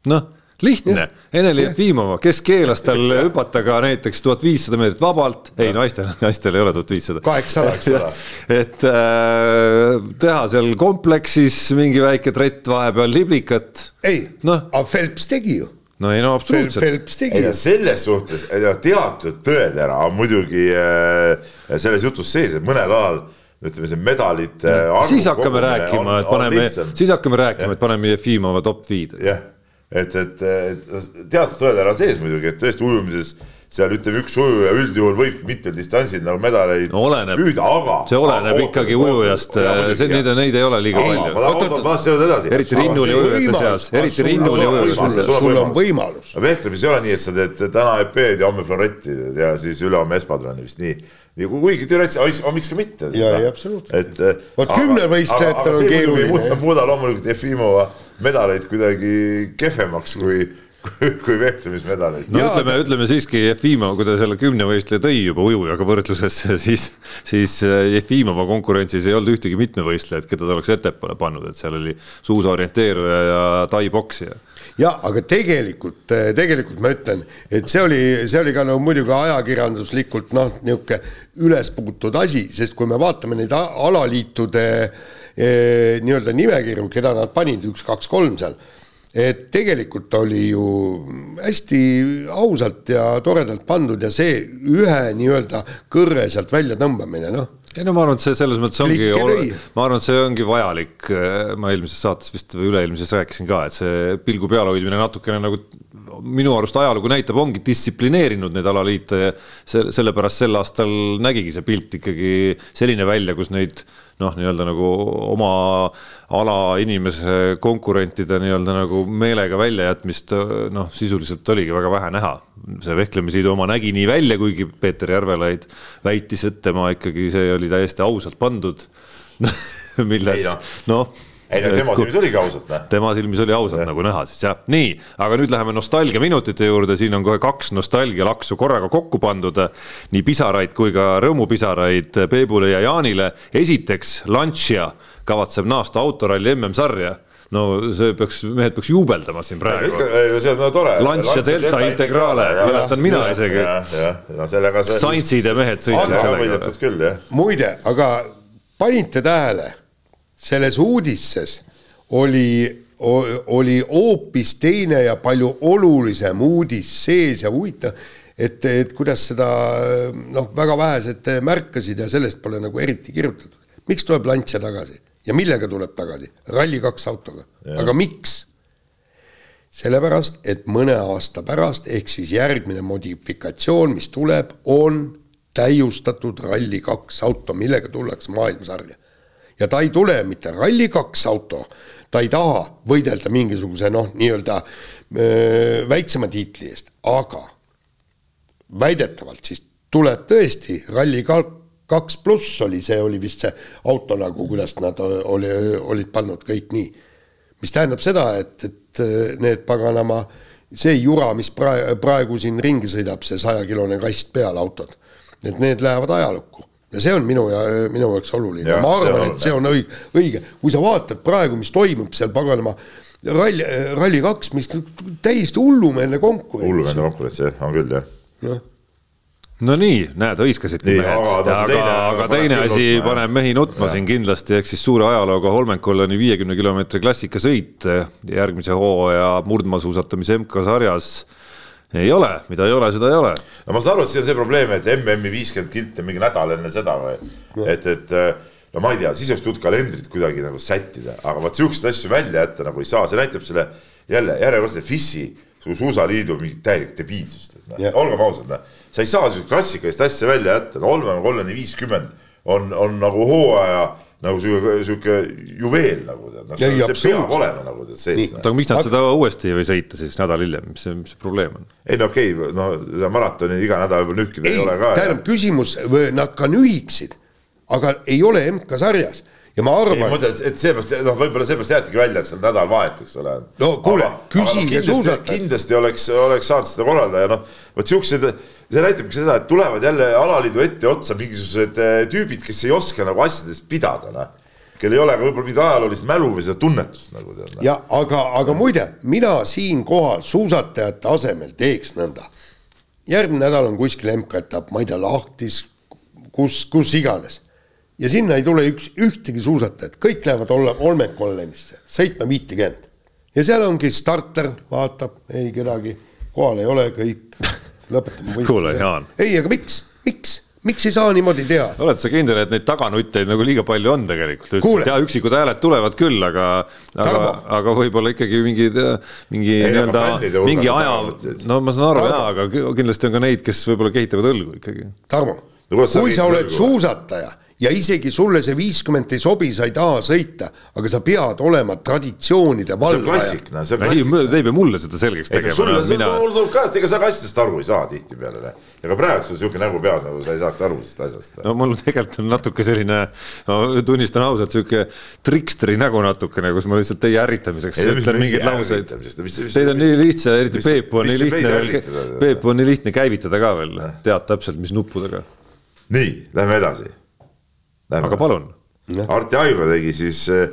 noh, lihtne, Eneli Jefimova, kes keelas tal hüpata ka näiteks tuhat viissada meetrit vabalt, ei naistel, naistel ei ole tuhat viissada. kaheksasada. et äh, teha seal kompleksis mingi väike trett vahepeal, liblikat. ei Noh. aga Phelps tegi ju. No ei no absoluutselt. Phelps tegi no selles suhtes no teatud tõetera on muidugi äh, selles jutus sees, et mõnel alal ütleme, see medalite arvu siis hakkame rääkima, et paneme, siis hakkame rääkima, et paneme Jefimova top viide. jah, et, et, et teatud tõetera on sees muidugi, et tõesti ujumises seal ütleme, üks ujuja üldjuhul võib mitmel distantsil nagu medaleid no oleneb, püüda, aga see oleneb ikkagi ujujast, see, neid, neid ei ole liiga ei, ma palju. tahan, ma tahan jõuda edasi. eriti rinnuli ujujate seas, eriti rinnuli ujujate võimalus, seas. sul on võimalus. vehklemises ei ole nii, et sa teed täna eped ja homme floretti ja siis ülehomme espadroni vist nii. ja kuigi teoreetiliselt, aga miks ka mitte. Jaa, ei, absoluutselt. et. äh, Vot kümnevõistlejatel on keeruline, muuda loomulikult Jefimova medaleid kuidagi kehvemaks kui, kui, vehklemismedaleid. no Jaa, ütleme, ütleme siiski Jefimov, kui ta selle kümnevõistleja tõi juba ujujaga võrdlusesse, siis, siis äh, Jefimova konkurentsis ei olnud ühtegi mitmevõistlejat, keda ta oleks ettepoole pannud, et seal oli suusaorienteeruja ja tai-poksija jah, aga tegelikult, tegelikult ma ütlen, et see oli, see oli ka no muidugi ajakirjanduslikult noh, niisugune ülespuutud asi, sest kui me vaatame neid alaliitude eh, nii-öelda nimekirju, keda nad panid, üks, kaks, kolm seal, et tegelikult oli ju hästi ausalt ja toredalt pandud ja see ühe nii-öelda kõrre sealt välja tõmbamine, noh. Ei no ma arvan, et see selles mõttes ongi, ma arvan, et see ongi vajalik, ma eelmises saates vist või üle-eelmises rääkisin ka, et see pilgu peal hoidmine natukene nagu minu arust ajalugu näitab, ongi distsiplineerinud neid alaliite ja se-, sellepärast sel aastal nägigi see pilt ikkagi selline välja, kus neid noh, nii-öelda nagu oma ala inimese konkurentide nii-öelda nagu meelega väljajätmist noh, sisuliselt oligi väga vähe näha. see Vehklemisliidu oma nägi nii välja, kuigi Peeter Järvelaid väitis, et tema ikkagi see oli täiesti ausalt pandud milles noh ei no tema silmis oligi ausalt, noh. tema silmis oli ausalt nagu näha siis jah, nii, aga nüüd läheme nostalgiaminutite juurde, siin on kohe kaks nostalgialaksu korraga kokku pandud. nii pisaraid kui ka rõõmupisaraid Peebule ja Jaanile. esiteks, Lancia kavatseb naasta autoralli MM-sarja no see peaks, mehed peaks juubeldama siin praegu. see on no, tore. Lancia Delta Integrale, mäletan mina isegi. jah, jah, no. Saintsid ja mehed sõitsid sellega. küll, jah. muide, aga panite tähele, selles uudises oli, oli hoopis teine ja palju olulisem uudis sees ja huvitav, et, et kuidas seda noh, väga vähesed märkasid ja sellest pole nagu eriti kirjutatud. miks tuleb Lancia tagasi ja millega tuleb tagasi? Rally2 autoga, aga miks? sellepärast, et mõne aasta pärast, ehk siis järgmine modifikatsioon, mis tuleb, on täiustatud Rally2 auto, millega tullakse maailmasarja. Ja ta ei tule mitte Rally2 auto, ta ei taha võidelda mingisuguse noh, nii-öelda väiksema tiitli eest, aga väidetavalt siis tuleb tõesti Rally2 kaks pluss oli, see oli vist see auto nagu, kuidas nad oli, olid pannud kõik nii. mis tähendab seda, et, et need paganama, see jura, mis praegu, praegu siin ringi sõidab, see sajakilone kast peal autod, et need lähevad ajalukku ja see on minu ja minu jaoks oluline. Ja, ma arvan, et see on õige, õige, kui sa vaatad praegu, mis toimub seal paganama ralli, Rally kaks, mis täiesti hullumeelne konkurents. hullumeelne konkurents jah, on küll jah. Ja no nii, näed, hõiskasidki mehed, aga, aga, aga teine asi paneb mehi nutma ja. siin kindlasti, ehk siis suure ajalooga Holmenkollani viiekümne kilomeetri klassikasõit järgmise hooaja murdmaasuusatamise MK-sarjas ei ole, mida ei ole, seda ei ole. no ma saan aru, et see on see probleem, et MM-i viiskümmend kilti mingi nädal enne seda või, et, et no ma ei tea, siis oleks tulnud kalendrit kuidagi nagu sättida, aga vot siukseid asju välja jätta nagu ei saa, see näitab selle jälle järjekordse FIS-i suusaliidu mingit täielikku debiilsust, et noh, olgem ausad, noh sa ei saa siukest klassikalist asja välja jätta, no Holmen Kollani viiskümmend on, on nagu hooaja nagu sihuke, sihuke juveel nagu tead, noh see, see peab olema nagu tead sees. oota, aga miks nad seda uuesti ei või sõita siis nädal hiljem, mis see, mis see probleem on? ei no okei okay,, no seda maratoni iga nädal võib-olla nühkida ei, ei ole ka. tähendab, küsimus, nad ka nühiksid, aga ei ole MK-sarjas ja ma arvan. ma mõtlen, et seepärast, noh, võib-olla seepärast jäetigi välja, et seal nädalavahet, eks ole. no kuule, küsige suusatajalt. kindlasti oleks, oleks saanud seda korraldada ja noh, vot siuksed, see näitabki seda, et tulevad jälle alaliidu etteotsa mingisugused eh, tüübid, kes ei oska nagu asjadest pidada, noh kel ei ole ka võib-olla mingit ajaloolist mälu või seda tunnetust nagu tead. Noh. ja aga, aga muide, mina siinkohal suusatajate asemel teeks nõnda. järgmine nädal on kuskil MK-etapp, ma ei tea, Lahtis, kus, kus iganes ja sinna ei tule üks, ühtegi suusatajat, kõik lähevad olla Olmekollemisse, sõitma viitekümmet. ja seal ongi starter, vaatab, ei kedagi, kohal ei ole, kõik, lõpetame kuule, Jaan. ei, aga miks, miks? miks ei saa niimoodi teha? oled sa kindel, et neid taganutteid nagu liiga palju on tegelikult? ja üksikud hääled tulevad küll, aga, aga, aga võib-olla ikkagi mingi, mingi nii-öelda, mingi aja, no ma saan aru jaa, aga kindlasti on ka neid, kes võib-olla kehitavad õlgu ikkagi. Tarmo no,, kui sa oled suusataja ja isegi sulle see viiskümmend ei sobi, sa ei taha sõita, aga sa pead olema traditsioonide valvaja. see on klassik, noh, see on klassik. Te ei pea mulle seda selgeks tegema. sulle, see mina... tuleb ka, et ega sa ka asjadest aru ei saa tihtipeale. Noh. ega praegu sul siuke nägu peas, nagu sa ei saaks aru sellest asjast. no mul tegelikult on natuke selline, no tunnistan ausalt, sihuke triksteri nägu natukene, kus ma lihtsalt teie ärritamiseks ei, ütlen mingeid lauseid. Teid on nii lihtsa, eriti Peepu on nii lihtne, Peepu on nii lihtne käivitada ka veel, tead täpselt, mis nuppudega. nii, lähme edasi aga palun. Arti Aigla tegi siis eh,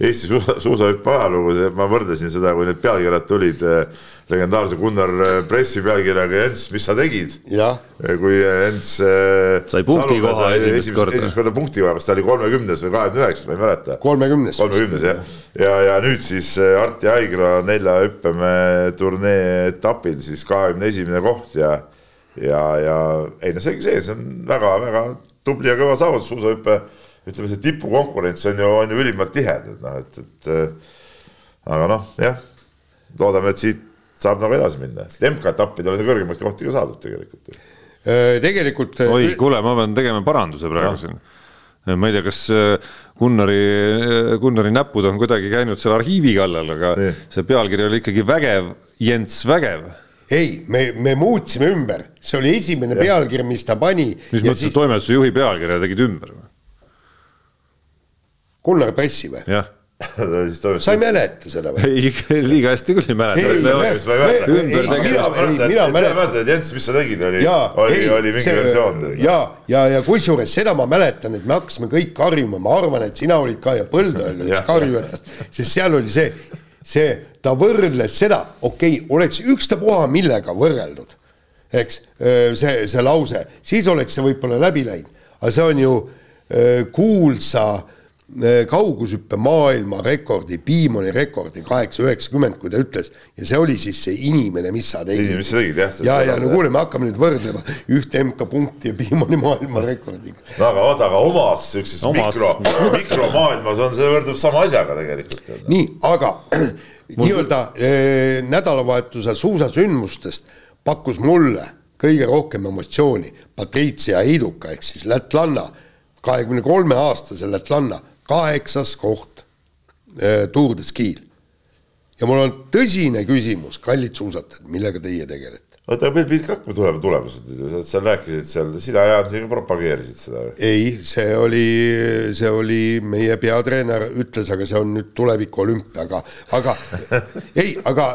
Eesti suusa, suusahüppe ajalugu, ma võrdlesin seda, kui need pealkirjad tulid eh, legendaarse Gunnar eh, Pressi pealkirjaga Jens, mis sa tegid? kui Jens sai punkti koha esimest korda. esimest korda punkti koha, kas ta oli kolmekümnes või kahekümne üheksas, ma ei mäleta. kolmekümnes. kolmekümnes jah, ja, ja nüüd siis Arti Aigla nelja hüppemäe turnee etapil siis kahekümne esimene koht ja ja, ja ei no see, see, see on väga-väga tubli ja kõva saavutus, suusahüppe ütleme, see tipukonkurents on ju, on ju ülimalt tihe, et noh, et, et äh, aga noh, jah, loodame, et siit saab nagu edasi minna, sest MK-etappidel on kõrgemaid kohti ka saadud tegelikult. Äh, tegelikult. Äh, oi, kuule, ma pean tegema paranduse praegu no. siin. ma ei tea, kas Gunnari, Gunnari näpud on kuidagi käinud seal arhiivi kallal, aga Nii. see pealkiri oli ikkagi Vägev, Jens Vägev ei, me, me muutsime ümber, see oli esimene ja. pealkiri, mis ta pani. mis mõttes siis... toimetuse juhi pealkirja tegid ümber või? Gunnar Pressi või? jah sa ei mäleta seda või? ei, liiga hästi küll ei mäleta. mina mäletan. Jens, mis sa tegid, oli, oli, oli mingi versioon. ja, ja, ja kusjuures seda ma mäletan, et me hakkasime kõik karjuma, ma arvan, et sina olid ka ja Põldoja oli üks karjujatest, sest seal oli see see, ta võrdles seda, okei okay,, oleks ükstapuha millega võrreldud, eks, see, see lause, siis oleks see võib-olla läbi läinud, aga see on ju kuulsa kaugushüppe maailmarekordi, Piimoni rekordi kaheksa üheksakümmend, kui ta ütles ja see oli siis see inimene, mis sa tegid. mis sa tegid jah. ja, ja no kuule, me hakkame nüüd võrdlema ühte MK-punkti ja Piimoni maailmarekordiga. no aga oota, aga omas siukses omas... mikro, mikromaailmas on see võrdub sama asjaga tegelikult. nii, aga nii-öelda eh, nädalavahetuse suusasündmustest pakkus mulle kõige rohkem emotsiooni Patricia Heiduka ehk siis lätlanna, kahekümne kolme aastase lätlanna kaheksas koht äh, Tour de Ski'l. ja mul on tõsine küsimus, kallid suusatajad, millega teie tegelete? oota, meil pidid ka hakkama tulema tulemused, sa seal rääkisid seal, sina ja Jaan propageerisid seda või? ei, see oli, see oli meie peatreener ütles, aga see on nüüd tuleviku olümpia, aga, aga ei, aga.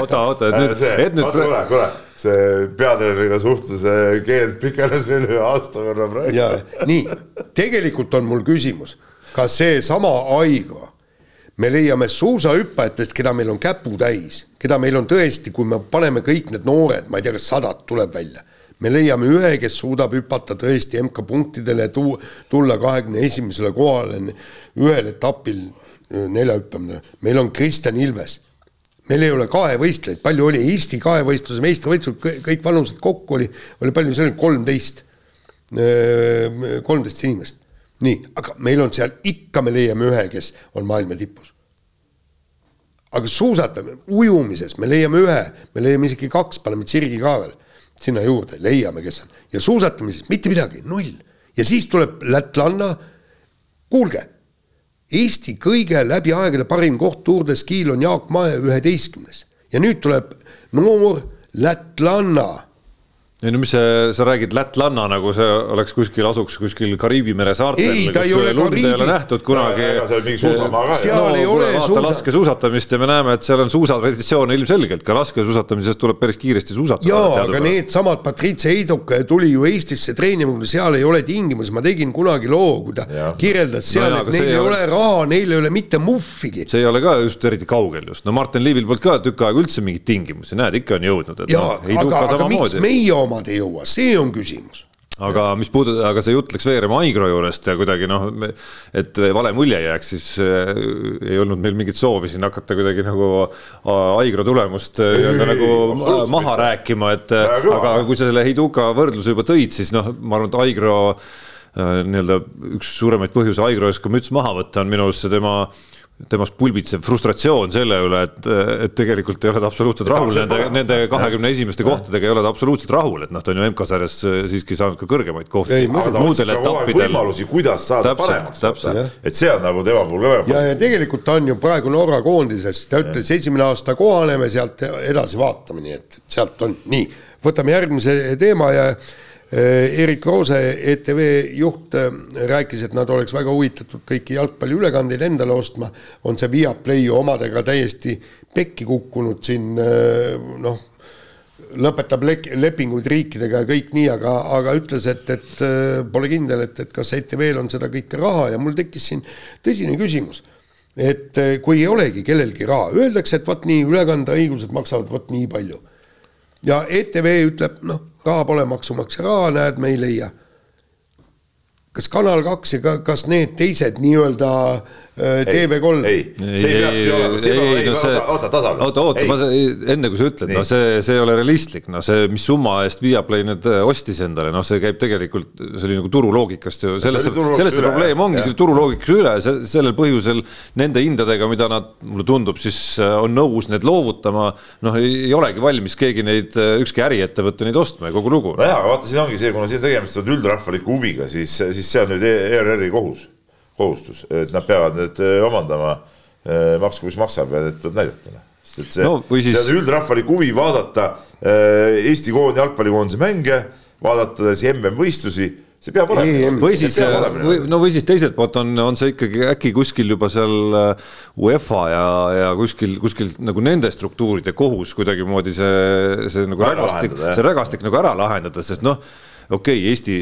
oota, oota, et nüüd, et nüüd. kuule, kuule, see peatreeneriga suhtluse keeld pikenes veel ühe aasta võrra praegu. ja nii, tegelikult on mul küsimus, kas seesama Aigo. Me leiame suusahüppajatest, keda meil on käputäis, keda meil on tõesti, kui me paneme kõik need noored, ma ei tea, kas sadat tuleb välja, me leiame ühe, kes suudab hüpata tõesti MK-punktidele, tuu-, tulla kahekümne esimesele kohale ühel etapil neljahüppamine, meil on Kristjan Ilves. meil ei ole kahevõistlejaid, palju oli Eesti kahevõistluse meistrivõistlused, kõik vanused kokku oli, oli palju, see oli kolmteist, kolmteist inimest nii, aga meil on seal ikka, me leiame ühe, kes on maailma tipus. aga suusatame, ujumises me leiame ühe, me leiame isegi kaks, paneme Tsirgi ka veel sinna juurde, leiame, kes on. ja suusatamises mitte midagi, null. ja siis tuleb lätlanna, kuulge, Eesti kõige läbi aegade parim koht Tour de Ski'l on Jaak Mae üheteistkümnes ja nüüd tuleb noor lätlanna ei no mis see, sa räägid lätlanna nagu see oleks kuskil, asuks kuskil Kariibi mere saartel. ei, ta ei ole Kariibi. ei ole nähtud kunagi. seal no, ei ole suusa. laskesuusatamist ja me näeme, et seal on suusatraditsioon ilmselgelt, ka laskesuusatamises tuleb päris kiiresti suusatada. jaa, aga needsamad Patricia Heiduka tuli ju Eestisse treenima, kui seal ei ole tingimusi, ma tegin kunagi loo, kui ta kirjeldas seal no, et neil ei ole raha, neil ei ole mitte muhvigi. see ei ole ka just eriti kaugel just, no Martin Liivil polnud ka tükk aega üldse mingeid tingimusi, näed, ikka on jõudnud. jaa no,, aga, aga miks meie oma omad ei jõua, see on küsimus. Aga mis puudutab, aga see jutt läks veerema Aigro juurest ja kuidagi noh, et vale mulje jääks, siis äh, ei olnud meil mingit soovi siin hakata kuidagi nagu Aigro tulemust äh, nii-öelda nagu maha rääkima, et aga kui sa selle Heiduka võrdluse juba tõid, siis noh, ma arvan, et Aigro äh, nii-öelda üks suuremaid põhjusi Aigro ees ka müts maha võtta on minu arust see tema temast pulbitsev frustratsioon selle üle, et, et tegelikult ei ole ta absoluutselt rahul nende, nende kahekümne esimeste kohtadega ei ole ta absoluutselt rahul, et noh, ta on ju MK-sarjas siiski saanud ka kõrgemaid kohti. muudel etappidel. võimalusi, kuidas saada täpselt, paremaks, et see on nagu tema puhul ka väga. ja, ja tegelikult ta on ju praegu Norra koondises, ta ütles esimene aasta kohaneme, sealt edasi vaatame, nii et sealt on nii. võtame järgmise teema ja Erik Roose, ETV juht, eh, rääkis, et nad oleks väga huvitatud kõiki jalgpalliülekandeid endale ostma, on see Viaplay ju omadega täiesti pekki kukkunud siin eh, noh, lõpetab lepinguid riikidega ja kõik nii, aga, aga ütles, et, et pole kindel, et, et kas ETV-l on seda kõike raha ja mul tekkis siin tõsine küsimus. et kui ei olegi kellelgi raha, öeldakse, et vot nii, ülekandeõigused maksavad vot nii palju. ja ETV ütleb, noh raha pole maksumaksja raha, näed, me ei leia. kas Kanal kaks ja ka, kas need teised nii-öelda TV3. ei, see ei peaks nii olema, see peab olema, oota, oota, tasapisi. oota, oota, ma enne kui sa ütled, no see, see ei ole realistlik, no see, mis summa eest Viaplay need äh, ostis endale, noh, see käib tegelikult, see oli nagu turuloogikast ju, selles, selles see probleem ongi, see turuloogikas üle, sellel põhjusel nende hindadega, mida nad, mulle tundub, siis äh, on nõus need loovutama, noh, ei olegi valmis keegi neid, ükski äriettevõte neid ostma ja kogu lugu. nojah, aga vaata, siin ongi see, kuna siin tegemist on üldrahvaliku huviga, siis, siis see on nüüd ERR-i kohus kohustus, et nad peavad need eh, omandama, eh, maksku mis maksab ja need tuleb näidata noh. sest et see no,, siis... see on üldrahvalik huvi vaadata eh, Eesti koondise jalgpallikoondise mänge, vaadata siis MM-võistlusi see peab olema. või siis, või no või siis teiselt poolt on, on see ikkagi äkki kuskil juba seal UEFA ja, ja kuskil, kuskil nagu nende struktuuride kohus kuidagimoodi see, see nagu rägastik, see rägastik nagu ära lahendada, sest noh okei okay,, Eesti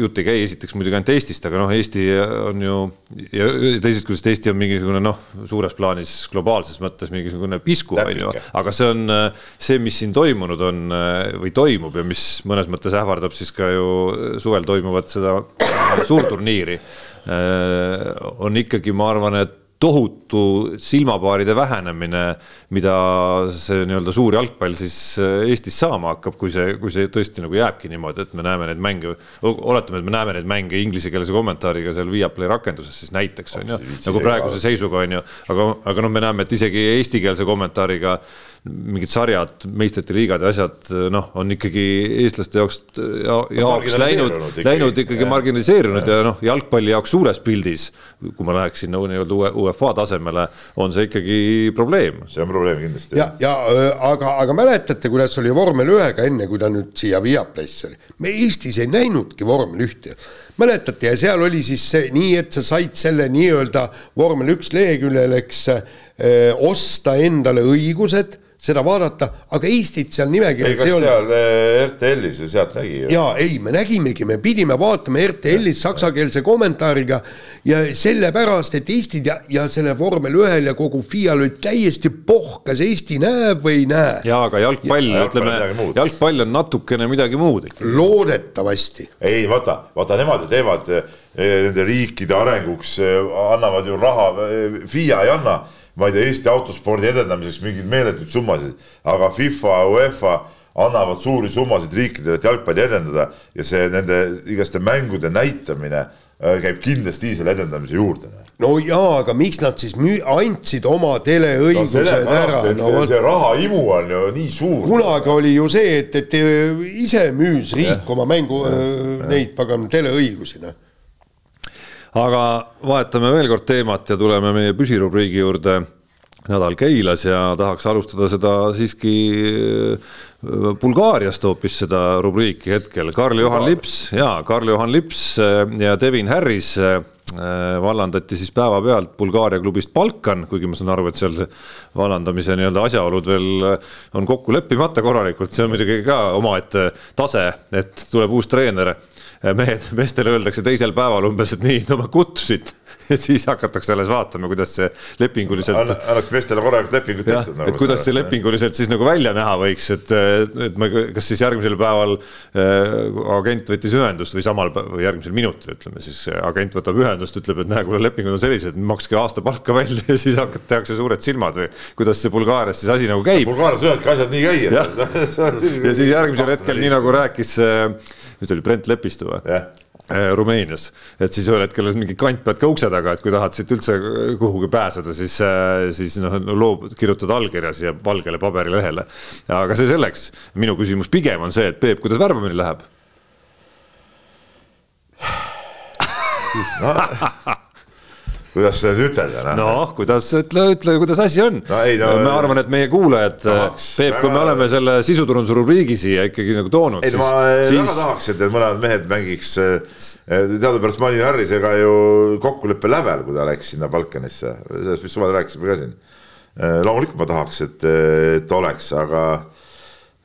jutt ei käi esiteks muidugi ainult Eestist, aga noh, Eesti on ju ja teisest küljest Eesti on mingisugune noh, suures plaanis globaalses mõttes mingisugune pisku on ju, aga see on see, mis siin toimunud on või toimub ja mis mõnes mõttes ähvardab siis ka ju suvel toimuvat seda suurturniiri on ikkagi, ma arvan, et tohutu silmapaaride vähenemine, mida see nii-öelda suur jalgpall siis äh, Eestis saama hakkab, kui see, kui see tõesti nagu jääbki niimoodi, et me näeme neid mänge, oletame, et me näeme neid mänge inglisekeelse kommentaariga seal Viaplay rakenduses siis näiteks on ju, nagu praeguse seisuga on ju, aga, aga noh, me näeme, et isegi eestikeelse kommentaariga mingid sarjad, meistrite liigad ja asjad, noh, on ikkagi eestlaste jaoks ja, jaoks läinud, läinud ikkagi marginaliseerunud ja, ja noh, jalgpalli jaoks suures pildis, kui ma läheksin nagu nii-öelda UEFA tasemele, on see ikkagi probleem. see on probleem kindlasti. ja, ja aga, aga mäletate, kuidas oli vormel ühega enne, kui ta nüüd siia Viaplassi oli? me Eestis ei näinudki vormel ühte mäletate, ja seal oli siis see nii, et sa said selle nii-öelda vormel üks leheküljel, eks äh, osta endale õigused seda vaadata, aga Eestit seal nimekirjas ei, ei olnud. seal eh, RTL-is ju sealt nägi ju. jaa, ei, me nägimegi, me pidime vaatama RTL-is saksakeelse kommentaariga ja sellepärast, et Eestit ja, ja selle vormel ühel ja kogu FIA-l olid täiesti pohh, kas Eesti näeb või ei näe. jaa, aga jalgpall, ütleme, jalgpall on natukene midagi muud ikka. loodetavasti. ei, vaata, vaata nemad ju teevad eh, nende riikide arenguks, eh, annavad ju raha, FIA ei anna ma ei tea, Eesti autospordi edendamiseks mingeid meeletuid summasid, aga FIFA, UEFA annavad suuri summasid riikidele, et jalgpalli edendada ja see nende igaste mängude näitamine äh, käib kindlasti selle edendamise juurde. no jaa, aga miks nad siis müü-, andsid oma teleõigused no, ära? no see rahaimu on ju nii suur. kunagi oli ju see, et, et ise müüs riik ja. oma mängu, äh, neid pagan teleõigusi, noh aga vahetame veel kord teemat ja tuleme meie püsirubriigi juurde. nädal Keilas ja tahaks alustada seda siiski äh, Bulgaariast hoopis seda rubriiki hetkel. Karl-Juhan Lips ja Karl-Juhan Lips äh, ja Devin Harris äh, vallandati siis päevapealt Bulgaaria klubist Balkan, kuigi ma saan aru, et seal vallandamise nii-öelda asjaolud veel on kokku leppimata korralikult, see on muidugi ka omaette tase, et tuleb uus treener mehed, meestele öeldakse teisel päeval umbes, et nii, no ma kutsusid ja siis hakatakse alles vaatama, kuidas see lepinguliselt Anna,. annaks meestele korralikult lepingut tehtud. Nagu et kuidas see lepinguliselt siis nagu välja näha võiks, et, et ma, kas siis järgmisel päeval äh, agent võttis ühendust või samal või järgmisel minutil ütleme siis agent võtab ühendust, ütleb, et näe, kuule lepingud on sellised, makske aasta palka välja ja siis hakkad, tehakse suured silmad või kuidas see Bulgaarias siis asi nagu käib. Bulgaarias võivadki asjad nii käia. ja siis järgmisel hetkel, nii nagu rääkis äh, nüüd oli Brent Lepistu või yeah.? Rumeenias, et siis ühel hetkel olid mingid kantpead ka ukse taga, et kui tahad siit üldse kuhugi pääseda, siis, äh, siis noh, loob, kirjutad allkirja siia valgele paberilehele. aga see selleks, minu küsimus pigem on see, et Peep, kuidas värbamine läheb kuidas seda nüüd ütelda? noh no, kuidas, ütle, ütle, kuidas asi on no,. No, ma arvan, et meie kuulajad, Peep, kui me oleme selle sisuturunduse rubriigi siia ikkagi nagu toonud. ei, ma siis... väga tahaks, et need mõlemad mehed mängiks. Eh, teadupärast ma olin Harrisega ju kokkuleppe lävel, kui ta läks sinna Balkanisse, sellest vist suvel rääkisime ka siin. Loomulikult ma tahaks, et, et oleks, aga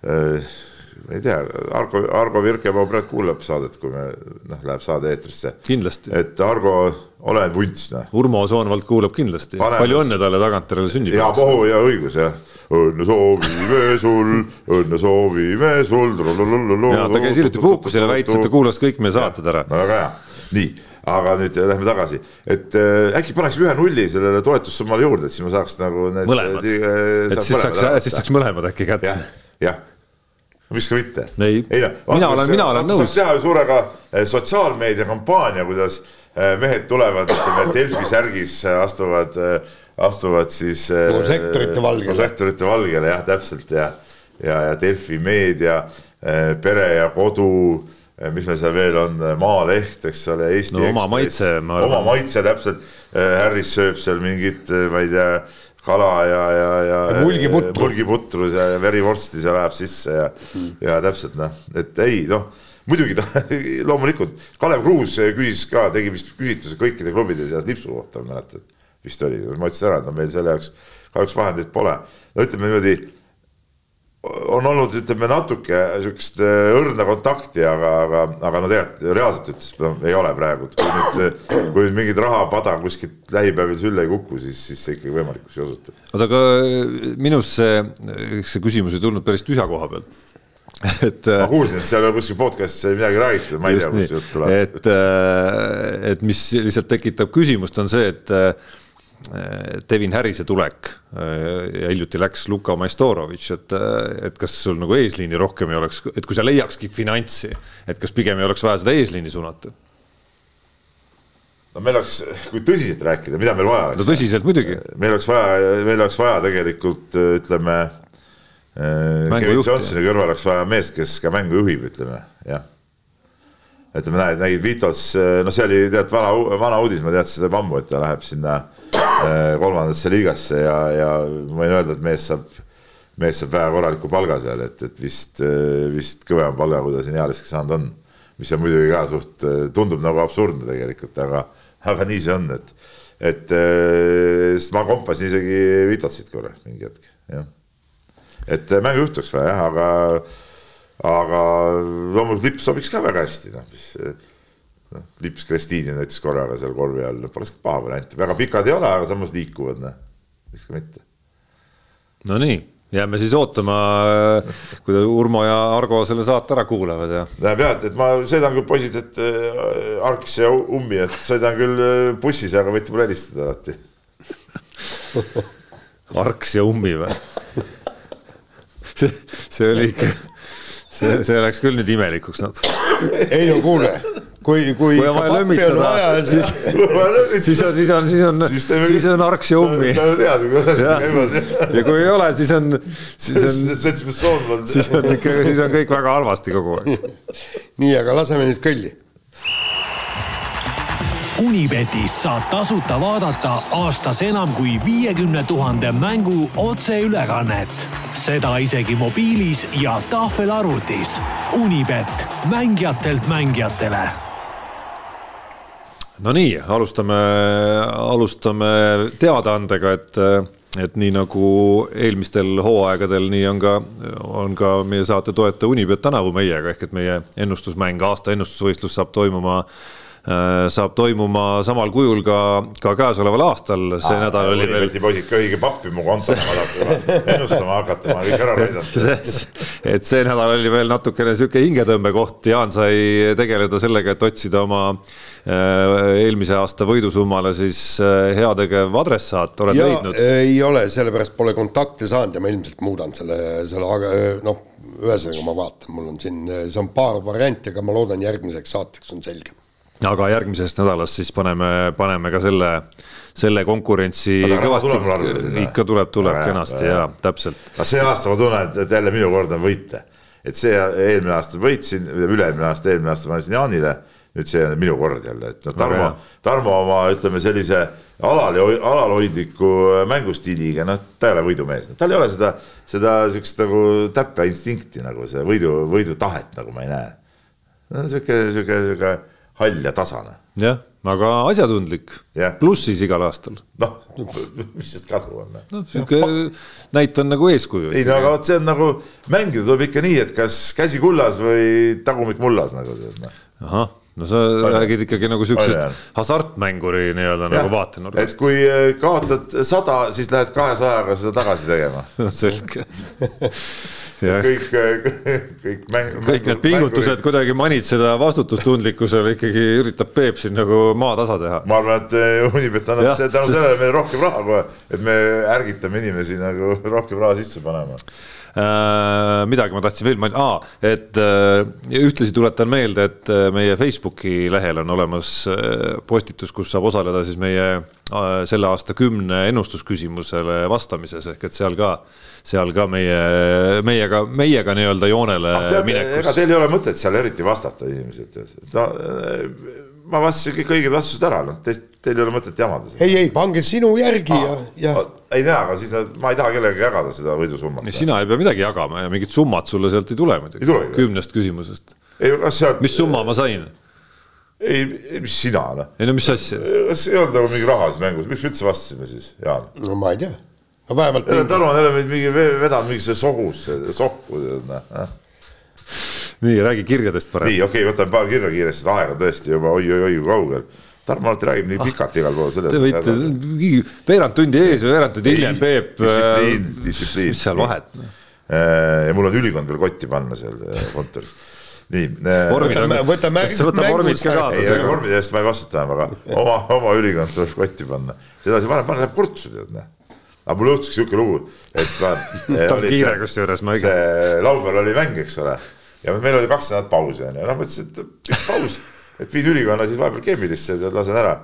äh, ei tea, Argo, Argo Virkemaa praegu kuulab saadet, kui me noh, läheb saade eetrisse. et Argo, ole vunts noh. Urmo Soonvald kuulab kindlasti, palju õnne talle tagantjärele sünnipäevaks. ja pohu ja õigus jah, õnne soovime sul, õnne soovime sul. ja ta käis hiljuti puhkusel ja väitis, et ta kuulas kõik meie saated ära. väga hea, nii aga nüüd lähme tagasi, et äh, äkki paneks ühe nulli sellele toetussummale juurde, et siis ma saaks nagu need. mõlemad, äh, et siis saaks, siis saaks mõlemad äkki kätte. jah miks ka mitte. ei, ei, no, mina olen, mina olen nõus. saaks teha ju suure ka eh, sotsiaalmeedia kampaania, kuidas eh, mehed tulevad, ütleme Delfi särgis eh, astuvad, astuvad siis. prožektorite valgele. prožektorite valgele jah, täpselt ja, ja, ja Delfi meedia, Pere ja Kodu mis meil seal veel on, Maaleht, eks ole, Eesti no, oma maitse, oma maitse täpselt. Harris sööb seal mingit, ma ei tea kala ja, ja, ja, ja mulgiputru. mulgiputrus ja, ja verivorsti seal läheb sisse ja mm., ja täpselt noh, et ei noh, muidugi ta loomulikult, Kalev Kruus küsis ka, tegi vist küsitluse kõikide klubide seas lipsu kohta, ma mäletan, vist oli, ma ütlesin ära, et no meil selle jaoks kahjuks vahendeid pole. no ütleme niimoodi on olnud, ütleme natuke sihukest äh, õrna kontakti, aga, aga, aga no tegelikult reaalselt ütles, no ei ole praegu, et kui nüüd, kui nüüd mingit rahapada kuskilt lähipäevil sülle ei kuku, siis, siis see ikkagi võimalikuks ei osutu. oota, aga minus see, see küsimus ei tulnud päris tühja koha pealt et. ma kuulsin, et seal kuskil podcast'is sai midagi räägitud, ma ei tea, kust jutt tuleb. et, äh, et mis lihtsalt tekitab küsimust, on see, et Devin Harrise tulek ja hiljuti läks Luka Maistorovitš, et, et kas sul nagu eesliini rohkem ei oleks, et kui sa leiakski finantsi, et kas pigem ei oleks vaja seda eesliini suunata? no meil oleks, kui tõsiselt rääkida, mida meil vaja oleks. no tõsiselt muidugi. meil oleks vaja, meil oleks vaja tegelikult ütleme Kevin Johnsoni kõrval oleks vaja meest, kes ka mängu juhib, ütleme, jah. ütleme, näed, nägid Vitos, no see oli tead vana, vana uudis, ma teadsin seda ammu, et ta läheb sinna kolmandasse liigasse ja, ja ma võin öelda, et mees saab, mees saab väga korraliku palga seal, et, et vist, vist kõvema palga, kui ta siin ealiseks saanud on. mis on muidugi ka suht, tundub nagu absurdne tegelikult, aga, aga nii see on, et, et sest ma kompasin isegi Vitotsit korra mingi hetk, jah et äh, mängu juhtuks vaja jah, aga, aga loomulikult lipp sobiks ka väga hästi, noh, mis noh, lips Kristiini näiteks korraga seal korvi all, poleks paha variant, väga pikad ei ole, aga samas liikuvad, noh, miks ka mitte. Nonii, jääme siis ootama, kui Urmo ja Argo selle saate ära kuulavad ja. näeb jah, et ma sõidan küll poisid, et äh, Arks ja Ummi, et sõidan küll äh, bussis, aga võite mulle helistada alati Arks ja Ummi või? see, see oli ikka, see, see läks küll nüüd imelikuks natuke. ei no kuule, kui, kui. kui on vaja lömmitada, siis, siis on, siis on, siis on, siis on arks ja ummi. sa tead, kuidas asjad käivad. ja kui ei ole, siis on, siis on. siis on ikka, siis on kõik väga halvasti kogu aeg. nii, aga laseme nüüd kõlli Unibetis saab tasuta vaadata aastas enam kui viiekümne tuhande mängu otseülekannet. seda isegi mobiilis ja tahvelarvutis. Unibet, mängijatelt mängijatele. Nonii, alustame, alustame teadaandega, et et nii nagu eelmistel hooaegadel, nii on ka, on ka meie saate toetaja Unibet tänavu meiega ehk et meie ennustusmäng, aasta ennustusvõistlus saab toimuma Äh, saab toimuma samal kujul ka, ka käesoleval aastal, see Aa, nädal oli veel. poisid ka õige pappi mu kontole vaadata, ennustama hakata, ma kõik ära näidanud. et see nädal oli veel natukene sihuke hingetõmbekoht, Jaan sai tegeleda sellega, et otsida oma äh, eelmise aasta võidusummale siis äh, heategev adressaat, oled ja, leidnud? ei ole, sellepärast pole kontakte saanud ja ma ilmselt muudan selle, selle, aga noh, ühesõnaga ma vaatan, mul on siin, see on paar varianti, aga ma loodan, järgmiseks saateks on selge aga järgmisest nädalast siis paneme, paneme ka selle, selle konkurentsi kõvasti, ikka tuleb, tuleb kenasti ja, ja täpselt. aga see aasta ma tunnen, et jälle minu kord on võita. et see eelmine aasta võitsin, üle-eelmine aasta, eelmine aasta ma andsin Jaanile, nüüd see on minu kord jälle, et noh, Tarmo, Tarmo oma ütleme sellise alal, alalhoidliku mängustiiliga, noh, ta ei ole võidumees, tal ei ole seda, seda sihukest nagu täppa instinkti nagu see võidu, võidutahet nagu ma ei näe. no sihuke, sihuke, sihuke hall ja tasane. jah, aga asjatundlik, plussis igal aastal. noh, mis sest kasu on? noh, sihuke näitan nagu eeskuju. ei no aga vot see on nagu, mängida tuleb ikka nii, et kas käsi kullas või tagumik mullas nagu tead noh. ahah no sa Aja. räägid ikkagi nagu siuksest hasartmänguri nii-öelda nagu vaatenurgast. et kui äh, kaotad sada, siis lähed kahesajaga seda tagasi tegema selge kõik, kõik mäng. kõik need pingutused kuidagi manitseda vastutustundlikkusele ikkagi üritab Peep siin nagu maatasa teha. ma arvan, et eh, Unibet annab tänu sest... sellele meile rohkem raha kohe, et me ärgitame inimesi nagu rohkem raha sisse panema äh,. midagi ma tahtsin veel mainida ah,, et äh, ühtlasi tuletan meelde, et äh, meie Facebooki lehel on olemas postitus, kus saab osaleda siis meie selle aasta kümne ennustusküsimusele vastamises ehk et seal ka äh, seal ka meie, meiega, meiega nii-öelda joonele ah, tead, minekus. ega teil ei ole mõtet seal eriti vastata, inimesed, no ma vastasin kõik õiged vastused ära, noh, teil ei ole mõtet jamada. ei, ei, pange sinu järgi ah, ja, ja. ei tea, aga siis ma ei taha kellegagi jagada seda võidusummat. sina ei pea midagi jagama ja mingit summat sulle sealt ei tule muidugi, kümnest küsimusest. Sealt... mis summa ma sain? Ei, mis sina noh. ei no mis asja? kas ei olnud nagu mingi rahas mängus, miks me üldse vastasime siis, Jaan? no ma ei tea no vähemalt. Tarmo on jälle meid mingi vedanud mingisse sohusse, sohku. Noh, nii, räägi kirjadest parem. nii, okei okay,, võtame paar kirja kiiresti, sest aeg on tõesti juba oi-oi-oi kaugel. Tarmo alati räägib nii ah. pikalt igal pool sellest. Te võite mingi veerand tundi ees või veerand tundi hiljem, Peep. distsipliin, äh, distsipliin. mis seal vahet? Äh, ja mul on ülikond veel kotti panna seal äh, kontoris nii. võtame, võtame. kas sa võtad vormid ka kaasa? ei, vormide eest ma ei vastuta, aga oma, oma ülikond tuleb kotti panna. sedasi vanem, paneb kurtsu tead, noh aga mul juhtuski sihuke lugu, et ma ta on kiire kusjuures, ma see laupäeval oli mäng, eks ole, ja meil oli kaks nädalat pausi onju, noh mõtlesin, et paus, et viin ülikonna siis vahepeal keemilisse lasen ära.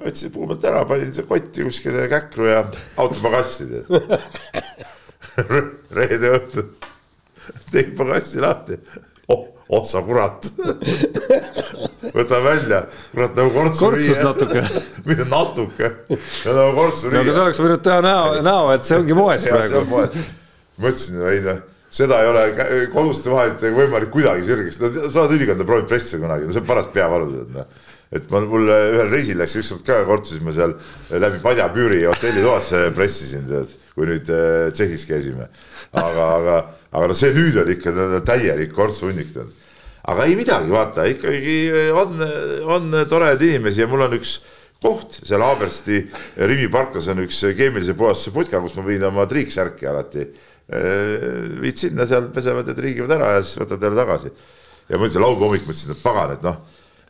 võtsin puu pealt ära, panin see kotti kuskile käkru ja autopagasti tead reede õhtul tegin pagassi lahti oh, oh sa kurat võtan välja, kurat nagu kortsu. kortsus natuke. mitte natuke, nagu kortsu. no aga sa oleks võinud teha näo, näo, et see ongi moes praegu. mõtlesin, ei noh, seda ei ole koduste vahenditega võimalik kuidagi sirgeks, sa oled ülikonda proovinud pressida kunagi, no see on paras peavalu, tead noh et ma, mul ühel reisil läks ükskord ka, kortsusime seal läbi Padjapüüri hotellitoas pressisin, tead, kui nüüd äh, Tšehhis käisime. aga, aga, aga no see nüüd oli ikka täielik kortsuhunnik, tead. Aga ei midagi, vaata ikkagi on, on toredaid inimesi ja mul on üks koht seal Haabersti Rimi parklas on üks keemilise puhastuse putka, kus ma viin oma triiksärki alati. Viid sinna, seal pesevad ja triigivad ära ja siis võtad jälle tagasi. ja mõtlesin laupäeva hommik, mõtlesin, et pagan, et noh,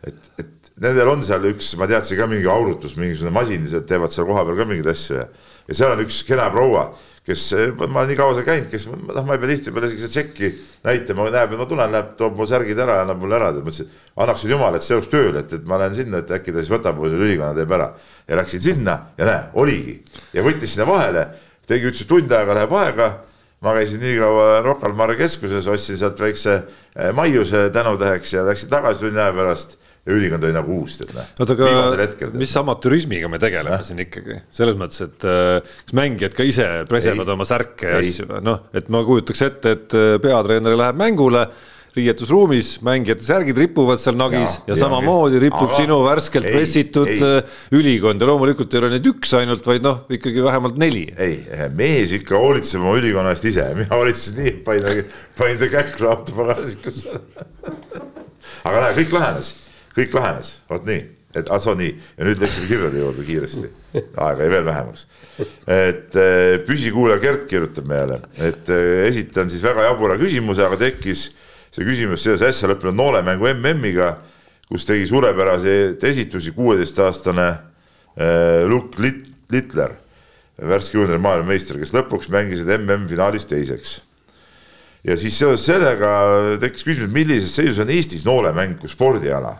et, et nendel on seal üks, ma teadsin ka mingi aurutus, mingisugune masin, teevad seal kohapeal ka mingeid asju ja, ja seal on üks kena proua, kes, ma olen nii kaua seal käinud, kes noh, ma ei pea tihtipeale isegi seda tšekki näitama, näeb, ma tulen, läheb, toob mu särgid ära annab mulle ära, mõtlesin, annaksin jumal, et see oleks tööl, et, et ma lähen sinna, et äkki ta siis võtab mu selle ülikonna, teeb ära. ja läksin sinna ja näe, oligi. Ja võttis sinna vahele, tegi, ütles, et tund aega läheb aega. Ma käisin nii kaua Rocca al Mare keskuses, ostsin sealt väikse eh, maiuse tänutäheks ja läksin tagasi tunni aja pärast ja ülikond oli nagu uus, tead noh. oota, aga mis amatürismiga me tegeleme ja? siin ikkagi, selles mõttes, et äh, kas mängijad ka ise pesevad oma särke ja asju, noh, et ma kujutaks ette, et äh, peatreener läheb mängule riietusruumis, mängijate särgid ripuvad seal nagis ja, ja samamoodi ripub aga, sinu värskelt ei, pressitud ei. Äh, ülikond ja loomulikult ei ole neid üks ainult, vaid noh, ikkagi vähemalt neli. ei, mees ikka hoolitseb oma ülikonna eest ise, mina hoolitsesin nii, panin, panin ta käkku autopagasikusse aga näe, kõik lahenes kõik lahenes, vot nii, et ah soo nii. Ja nüüd läksime kirjade juurde kiiresti, aega jäi veel vähemaks. et eh, püsikuulaja Gert kirjutab meile, et eh, esitan siis väga jabura küsimuse, aga tekkis see küsimus seoses äsja lõppenud noolemängu MM-iga, kus tegi suurepäraseid esitusi kuueteistaastane eh, Luke Littler, värske juunior maailmameister, kes lõpuks mängisid MM-finaalis teiseks. Ja siis seoses sellega tekkis küsimus, millises seisus on Eestis noolemäng kui spordiala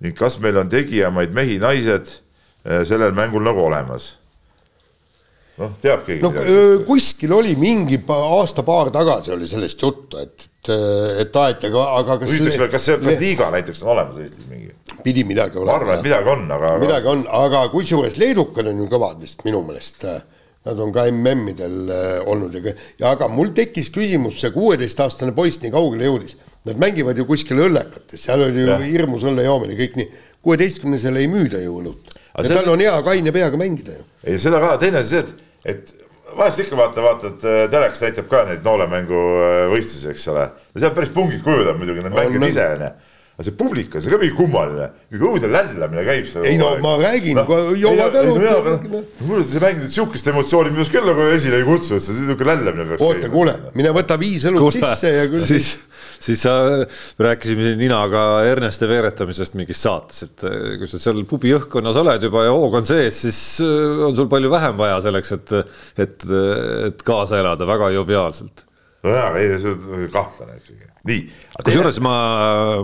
ning kas meil on tegijamaid mehi-naised äh, sellel mängul nagu olemas? noh, teab keegi no, midagi? kuskil oli mingi aasta-paar tagasi oli sellest juttu, et, et, et aeti, aga, aga kas küsitakse veel, kas see, kas liiga näiteks on olemas Eestis mingi? pidi midagi olema. ma arvan, et midagi on, aga midagi on, aga kusjuures leedukad on ju kõvad vist minu meelest. Nad on ka MM-idel olnud ja, ja aga mul tekkis küsimus, see kuueteistaastane poiss nii kaugele jõudis Nad mängivad ju kuskil õllekates, seal oli ju hirmus õlle joomine, kõik nii. kuueteistkümnesele ei müüda ju õlut. ja tal on hea kaine peaga mängida ju. ei, seda ka, teine asi see, et, et vahest ikka vaata, vaatad äh, telekas näitab ka neid noolemänguvõistlusi, äh, eks ole. no seal päris pungid kujunevad muidugi, need mängivad ise onju aga see publik on, see ka mingi kummaline, mingi õudne lällamine käib seal. ei no ma räägin no,, joovad õlut. mulle see mäng nüüd sihukest emotsiooni minust küll nagu esile ei kutsu, et see sihuke lällamine peaks. oota, kuule, mine võta viis õlut sisse ja küll siis siis sa, rääkisime ninaga Erneste veeretamisest mingis saates, et äh, kui sa seal pubi õhkkonnas oled juba ja hoog on sees, siis äh, on sul palju vähem vaja selleks, et, et, et kaasa elada väga joviaalselt. nojah, ei see on kahtlane ikkagi nii. Kusjuures ma,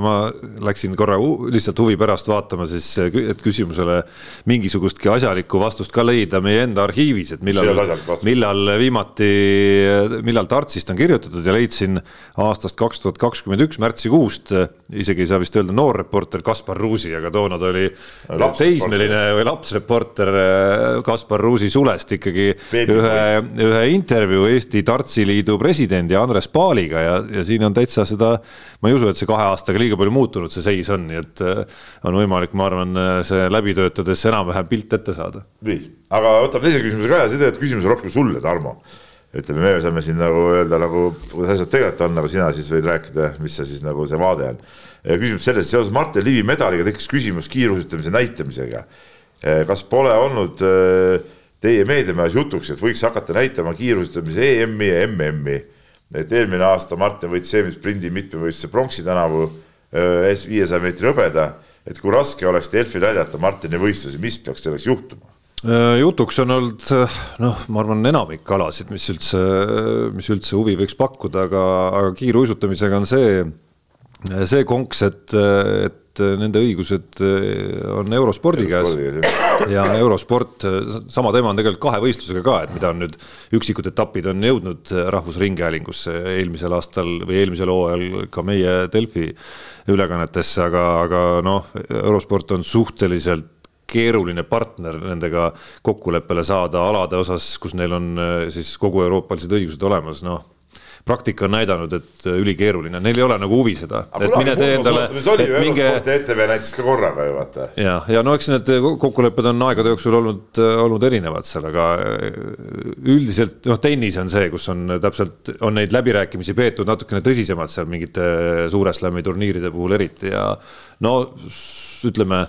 ma läksin korra lihtsalt huvi pärast vaatama siis, et küsimusele mingisugustki asjalikku vastust ka leida meie enda arhiivis, et millal, millal viimati, millal Tartsist on kirjutatud ja leidsin aastast kaks tuhat kakskümmend üks märtsikuust, isegi ei saa vist öelda noorreporter Kaspar Ruusi, aga toona ta oli laps teismeline või lapsreporter Kaspar Ruusi sulest ikkagi Baby ühe, ühe intervjuu Eesti Tartsiliidu presidendi Andres Paaliga ja, ja siin on täitsa seda, ma ei usu, et see kahe aastaga liiga palju muutunud, see seis on, nii et äh, on võimalik, ma arvan, äh, see läbi töötades enam-vähem pilt ette saada. nii, aga võtame teise küsimuse ka ja see tegelikult küsimus on rohkem sulle, Tarmo. ütleme, me saame siin nagu öelda nagu, kuidas asjad tegelikult on, aga sina siis võid rääkida, mis see siis nagu see vaade on. küsimus selles, seoses Martin Liivi medaliga tekkis küsimus kiiruisutamise näitamisega. Äh, kas pole olnud teie meediamajas jutuks, et võiks hakata näitama kiiruisutamise EM-i ja MM-i et eelmine aasta Martin võitis seemisprindi mitmevõistluse pronksi tänavu viiesaja meetri hõbeda, et kui raske oleks Delfi näidata Martini võistlusi, mis peaks selleks juhtuma? jutuks on olnud noh, ma arvan, enamik alasid, mis üldse, mis üldse huvi võiks pakkuda, aga, aga kiiruisutamisega on see, see konks, et, et et nende õigused on Eurospordi käes. ja Eurosport, sama teema on tegelikult kahevõistlusega ka, et mida on nüüd üksikud etapid on jõudnud Rahvusringhäälingusse eelmisel aastal või eelmisel hooajal ka meie Delfi ülekannetesse, aga, aga noh, Eurosport on suhteliselt keeruline partner nendega kokkuleppele saada alade osas, kus neil on siis kogu euroopalised õigused olemas, noh praktika on näidanud, et äh, ülikeeruline, neil ei ole nagu huvi seda. et mine tee endale. minge... ETV näitas ka korraga ju vaata. ja, ja no eks need kokkulepped on aegade jooksul olnud, äh, olnud erinevad seal, aga äh, üldiselt noh, tennis on see, kus on täpselt, on neid läbirääkimisi peetud natukene tõsisemalt seal mingite suure slam'i turniiride puhul eriti ja no ütleme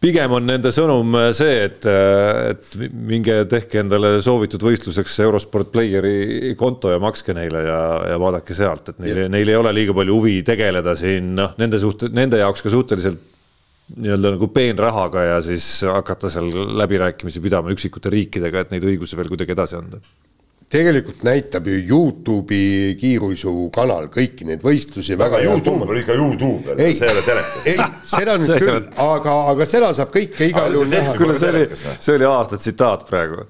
pigem on nende sõnum see, et, et minge tehke endale soovitud võistluseks Eurosport Playeri konto ja makske neile ja, ja vaadake sealt, et neil, neil ei ole liiga palju huvi tegeleda siin noh, nende suhte, nende jaoks ka suhteliselt nii-öelda nagu peenrahaga ja siis hakata seal läbirääkimisi pidama üksikute riikidega, et neid õigusi veel kuidagi edasi anda tegelikult näitab ju Youtube'i kiiruisukanal kõiki neid võistlusi väga hea. Youtube on ikka Youtube, see ei ole telekas. ei, seda nüüd küll, aga, aga seda saab kõike igal juhul näha. kuule, see oli, see oli aasta tsitaat praegu.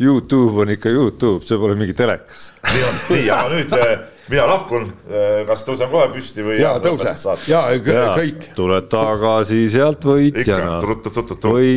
Youtube on ikka Youtube, see pole mingi telekas. nii on, nii, aga nüüd äh, mina lahkun, äh, kas tõusen kohe püsti või? jaa, tõuse, jaa, kõik. tuled tagasi sealt võitjana. või